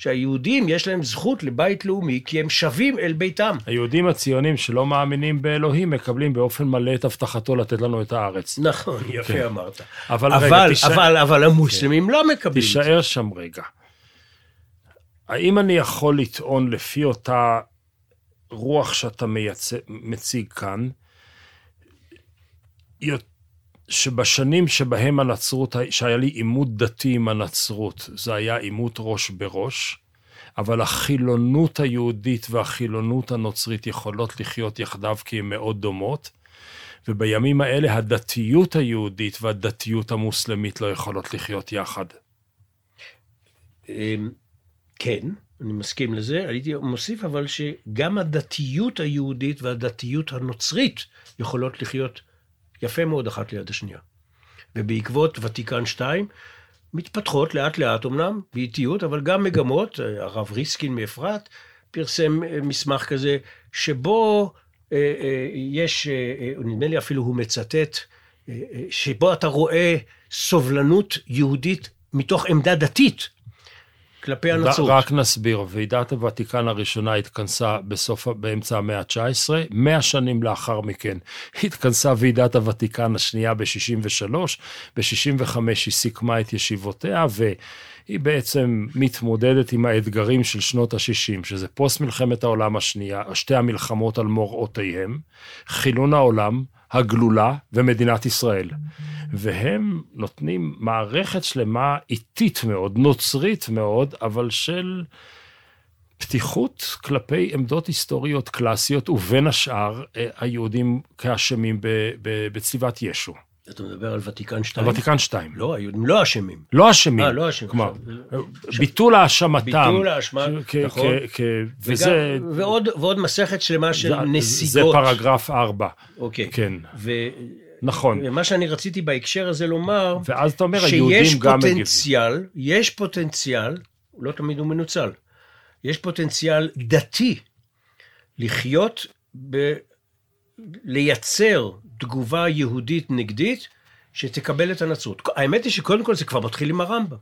שהיהודים יש להם זכות לבית לאומי כי הם שבים אל ביתם. היהודים הציונים שלא מאמינים באלוהים מקבלים באופן מלא את הבטחתו לתת לנו את הארץ. נכון, יפה כן. אמרת. אבל, אבל, רגע, תישאר, אבל, אבל המוסלמים כן. לא מקבלים תישאר שם רגע. האם אני יכול לטעון לפי אותה רוח שאתה מייצ... מציג כאן, שבשנים שבהם הנצרות, שהיה לי עימות דתי עם הנצרות, זה היה עימות ראש בראש, אבל החילונות היהודית והחילונות הנוצרית יכולות לחיות יחדיו כי הן מאוד דומות, ובימים האלה הדתיות היהודית והדתיות המוסלמית לא יכולות לחיות יחד. אמ, כן, אני מסכים לזה. הייתי מוסיף אבל שגם הדתיות היהודית והדתיות הנוצרית יכולות לחיות יפה מאוד אחת ליד השנייה. ובעקבות ותיקן 2, מתפתחות לאט לאט אמנם, באיטיות, אבל גם מגמות, הרב ריסקין מאפרת פרסם אה, מסמך כזה, שבו אה, אה, יש, נדמה לי אפילו הוא מצטט, שבו אתה רואה סובלנות יהודית מתוך עמדה דתית, כלפי הנצרות. רק נסביר, ועידת הוותיקן הראשונה התכנסה בסוף, באמצע המאה ה-19, מאה שנים לאחר מכן התכנסה ועידת הוותיקן השנייה ב-63, ב-65 היא סיכמה את ישיבותיה, והיא בעצם מתמודדת עם האתגרים של שנות ה-60, שזה פוסט מלחמת העולם השנייה, שתי המלחמות על מוראותיהם, חילון העולם, הגלולה ומדינת ישראל. והם נותנים מערכת שלמה איטית מאוד, נוצרית מאוד, אבל של פתיחות כלפי עמדות היסטוריות קלאסיות, ובין השאר אה, היהודים כאשמים בצליבת ישו. אתה מדבר על ותיקן 2? ותיקן 2. לא, היהודים לא אשמים. לא אשמים. אה, לא אשמים. כלומר, ביטול האשמתם. ביטול האשמה, נכון. וזה... ועוד, ועוד מסכת שלמה של זה, נסיגות. זה פרגרף 4. אוקיי. כן. נכון. ומה שאני רציתי בהקשר הזה לומר, ואז אתה אומר, היהודים גם מגיבים. שיש פוטנציאל, יש פוטנציאל, לא תמיד הוא מנוצל, יש פוטנציאל דתי לחיות ב... לייצר תגובה יהודית נגדית שתקבל את הנצרות. האמת היא שקודם כל זה כבר מתחיל עם הרמב"ם.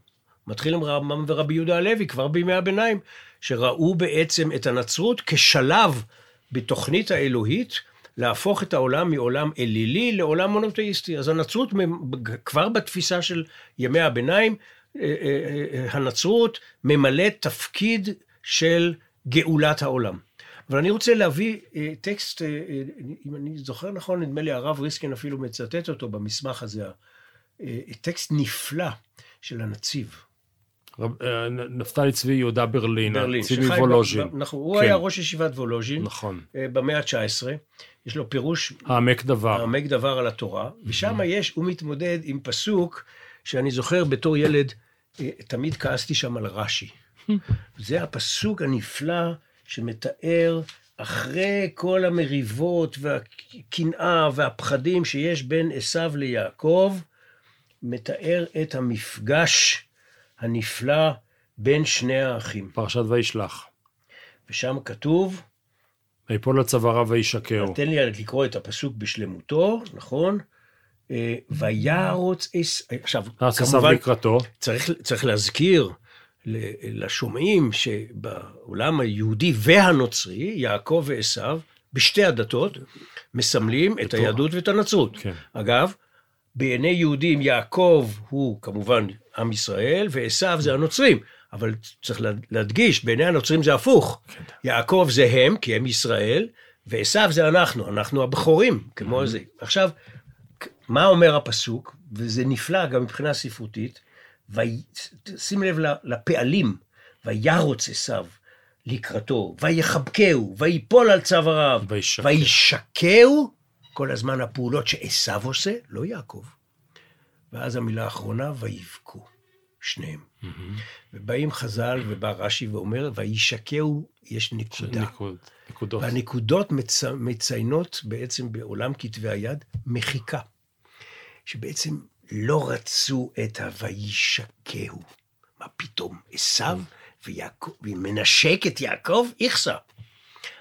מתחיל עם רמב"ם ורבי יהודה הלוי כבר בימי הביניים, שראו בעצם את הנצרות כשלב בתוכנית האלוהית להפוך את העולם מעולם אלילי לעולם מונותאיסטי. אז הנצרות כבר בתפיסה של ימי הביניים, אה, אה, אה, הנצרות ממלאת תפקיד של גאולת העולם. אבל אני רוצה להביא טקסט, אם אני זוכר נכון, נדמה לי הרב ריסקין אפילו מצטט אותו במסמך הזה, טקסט נפלא של הנציב. נפתלי צבי יהודה ברלין, ברלין צבי וולוז'ין. נכון, הוא כן. היה ראש ישיבת וולוז'ין. נכון. במאה ה-19. יש לו פירוש... העמק דבר. העמק דבר על התורה. ושם יש, הוא מתמודד עם פסוק שאני זוכר בתור ילד, תמיד כעסתי שם על רש"י. זה הפסוק הנפלא שמתאר אחרי כל המריבות והקנאה והפחדים שיש בין עשיו ליעקב, מתאר את המפגש הנפלא בין שני האחים. פרשת וישלח. ושם כתוב... ויפול לצווארה וישקרו. תן לי לקרוא את הפסוק בשלמותו, נכון? אה, וירוץ עש... עכשיו, כמובן, לקראתו. צריך, צריך להזכיר לשומעים שבעולם היהודי והנוצרי, יעקב ועשו, בשתי הדתות, מסמלים את היהדות ואת הנצרות. כן. אגב, בעיני יהודים יעקב הוא כמובן עם ישראל, ועשו זה הנוצרים. אבל צריך לה- להדגיש, בעיני הנוצרים זה הפוך. יעקב זה הם, כי הם ישראל, ועשו זה אנחנו, אנחנו הבכורים, כמו זה. עכשיו, מה אומר הפסוק, וזה נפלא גם מבחינה ספרותית, וי- שים לב לפעלים, וירוץ עשו לקראתו, ויחבקהו, ויפול על צוואריו. וישקהו, כל הזמן הפעולות שעשו עושה, לא יעקב. ואז המילה האחרונה, ויבכו, שניהם. ובאים חז"ל ובא רש"י ואומר, וישקהו, יש נקודה. נקוד, נקודות. והנקודות מצ... מציינות בעצם בעולם כתבי היד מחיקה. שבעצם לא רצו את ה"וישקהו". מה פתאום? עשו ויעקב, ומנשק את יעקב, איכסה.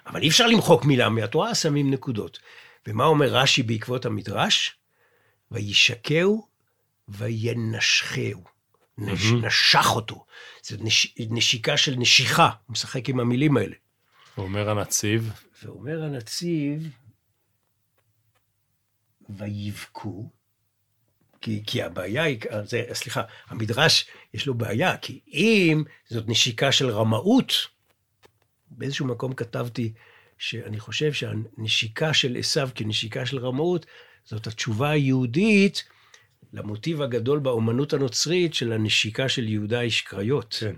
אבל אי אפשר למחוק מילה מהתורה, שמים נקודות. ומה אומר רש"י בעקבות המדרש? וישקהו וינשכהו. נש, נשך אותו. זו נש, נשיקה של נשיכה, הוא משחק עם המילים האלה. ואומר הנציב, ואומר הנציב, ויבכו, כי, כי הבעיה היא, זה, סליחה, המדרש יש לו בעיה, כי אם זאת נשיקה של רמאות, באיזשהו מקום כתבתי שאני חושב שהנשיקה של עשו כנשיקה של רמאות, זאת התשובה היהודית למוטיב הגדול באומנות הנוצרית של הנשיקה של יהודה איש קריות. כן.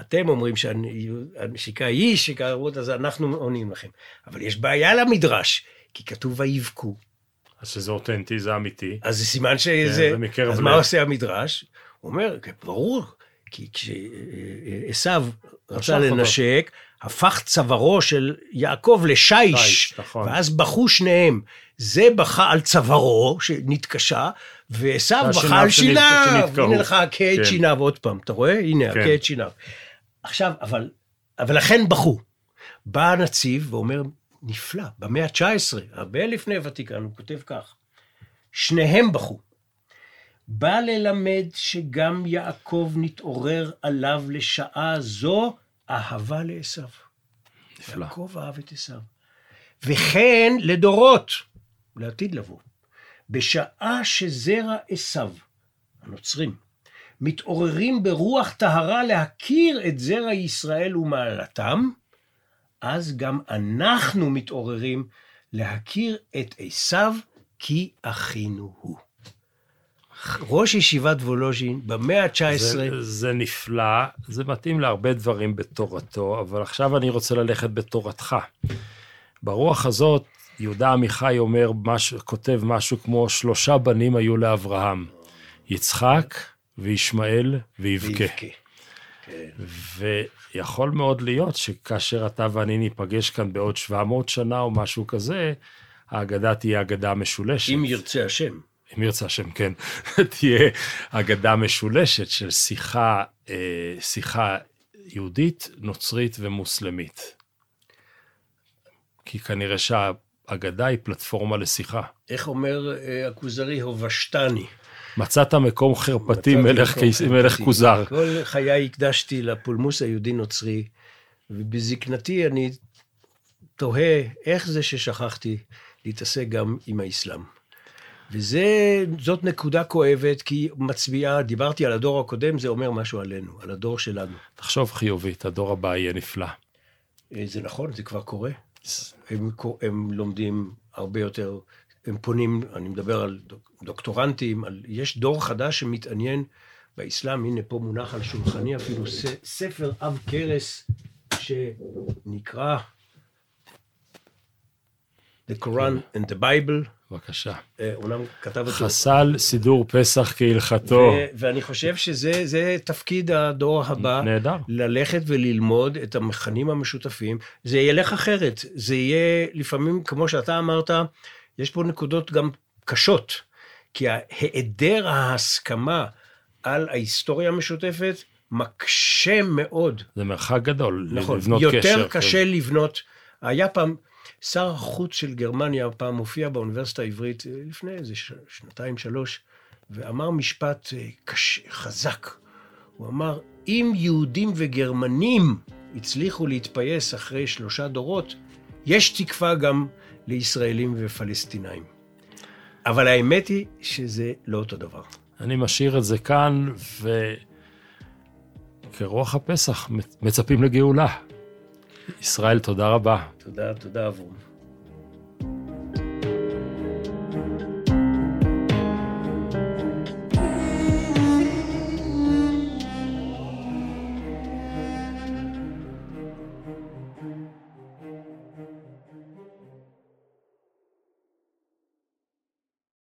אתם אומרים שהנשיקה היא שקראות, אז אנחנו עונים לכם. אבל יש בעיה למדרש, כי כתוב ויבכו. אז שזה אותנטי, זה אמיתי. אז זה סימן שזה... כן, זה אז לב. מה עושה המדרש? הוא אומר, כן, ברור, כי כשעשו רצה משך אותו. לנשק, הפך צווארו של יעקב לשיש, שיש, נכון. ואז בכו שניהם. זה בכה על צווארו, שנתקשה, ועשו בכה על שיניו. הנה לך הכה את כן. שיניו עוד פעם, אתה רואה? הנה, כן. הכה את שיניו. עכשיו, אבל, אבל לכן בכו. בא הנציב ואומר, נפלא, במאה ה-19, הרבה לפני הוותיקן, הוא כותב כך, שניהם בכו. בא ללמד שגם יעקב נתעורר עליו לשעה זו אהבה לעשו. נפלא. יעקב אהב את עשו. וכן לדורות, לעתיד לבוא. בשעה שזרע עשו, הנוצרים, מתעוררים ברוח טהרה להכיר את זרע ישראל ומעלתם, אז גם אנחנו מתעוררים להכיר את עשו כי אחינו הוא. ראש ישיבת וולוז'ין במאה ה-19, זה, זה נפלא, זה מתאים להרבה דברים בתורתו, אבל עכשיו אני רוצה ללכת בתורתך. ברוח הזאת, יהודה עמיחי אומר, משהו, כותב משהו כמו שלושה בנים היו לאברהם, יצחק וישמעאל ויבכה. ויכול מאוד להיות שכאשר אתה ואני ניפגש כאן בעוד 700 שנה או משהו כזה, ההגדה תהיה אגדה משולשת. אם ירצה השם. אם ירצה השם, כן, תהיה אגדה משולשת של שיחה, אה, שיחה יהודית, נוצרית ומוסלמית. כי כנראה שהאגדה היא פלטפורמה לשיחה. איך אומר אה, הכוזרי, הובשתני. מצאת מקום חרפתי, מלך, מקום קיס- מלך חרפתי. כוזר. כל חיי הקדשתי לפולמוס היהודי-נוצרי, ובזקנתי אני תוהה איך זה ששכחתי להתעסק גם עם האסלאם. וזאת נקודה כואבת, כי היא מצביעה, דיברתי על הדור הקודם, זה אומר משהו עלינו, על הדור שלנו. תחשוב חיובית, הדור הבא יהיה נפלא. אה, זה נכון, זה כבר קורה. הם, הם לומדים הרבה יותר, הם פונים, אני מדבר על דוק- דוקטורנטים, על, יש דור חדש שמתעניין באסלאם, הנה פה מונח על שולחני אפילו ספר עב כרס שנקרא The Quran and the Bible, בבקשה. אה, אומנם כתב אותו. חסל סידור פסח כהלכתו. ו- ואני חושב שזה זה תפקיד הדור הבא. נהדר. ללכת וללמוד את המכנים המשותפים. זה ילך אחרת. זה יהיה לפעמים, כמו שאתה אמרת, יש פה נקודות גם קשות. כי היעדר ההסכמה על ההיסטוריה המשותפת מקשה מאוד. זה מרחק גדול, נכון, לבנות יותר קשר. קשה לבנות. היה פעם, שר החוץ של גרמניה פעם הופיע באוניברסיטה העברית אה, לפני איזה שנתיים, שלוש, ואמר משפט אה, קש, חזק. הוא אמר, אם יהודים וגרמנים הצליחו להתפייס אחרי שלושה דורות, יש תקווה גם לישראלים ופלסטינאים. אבל האמת היא שזה לא אותו דבר. אני משאיר את זה כאן, ו... כרוח הפסח, מצפים לגאולה. ישראל, תודה רבה. תודה, תודה אברום.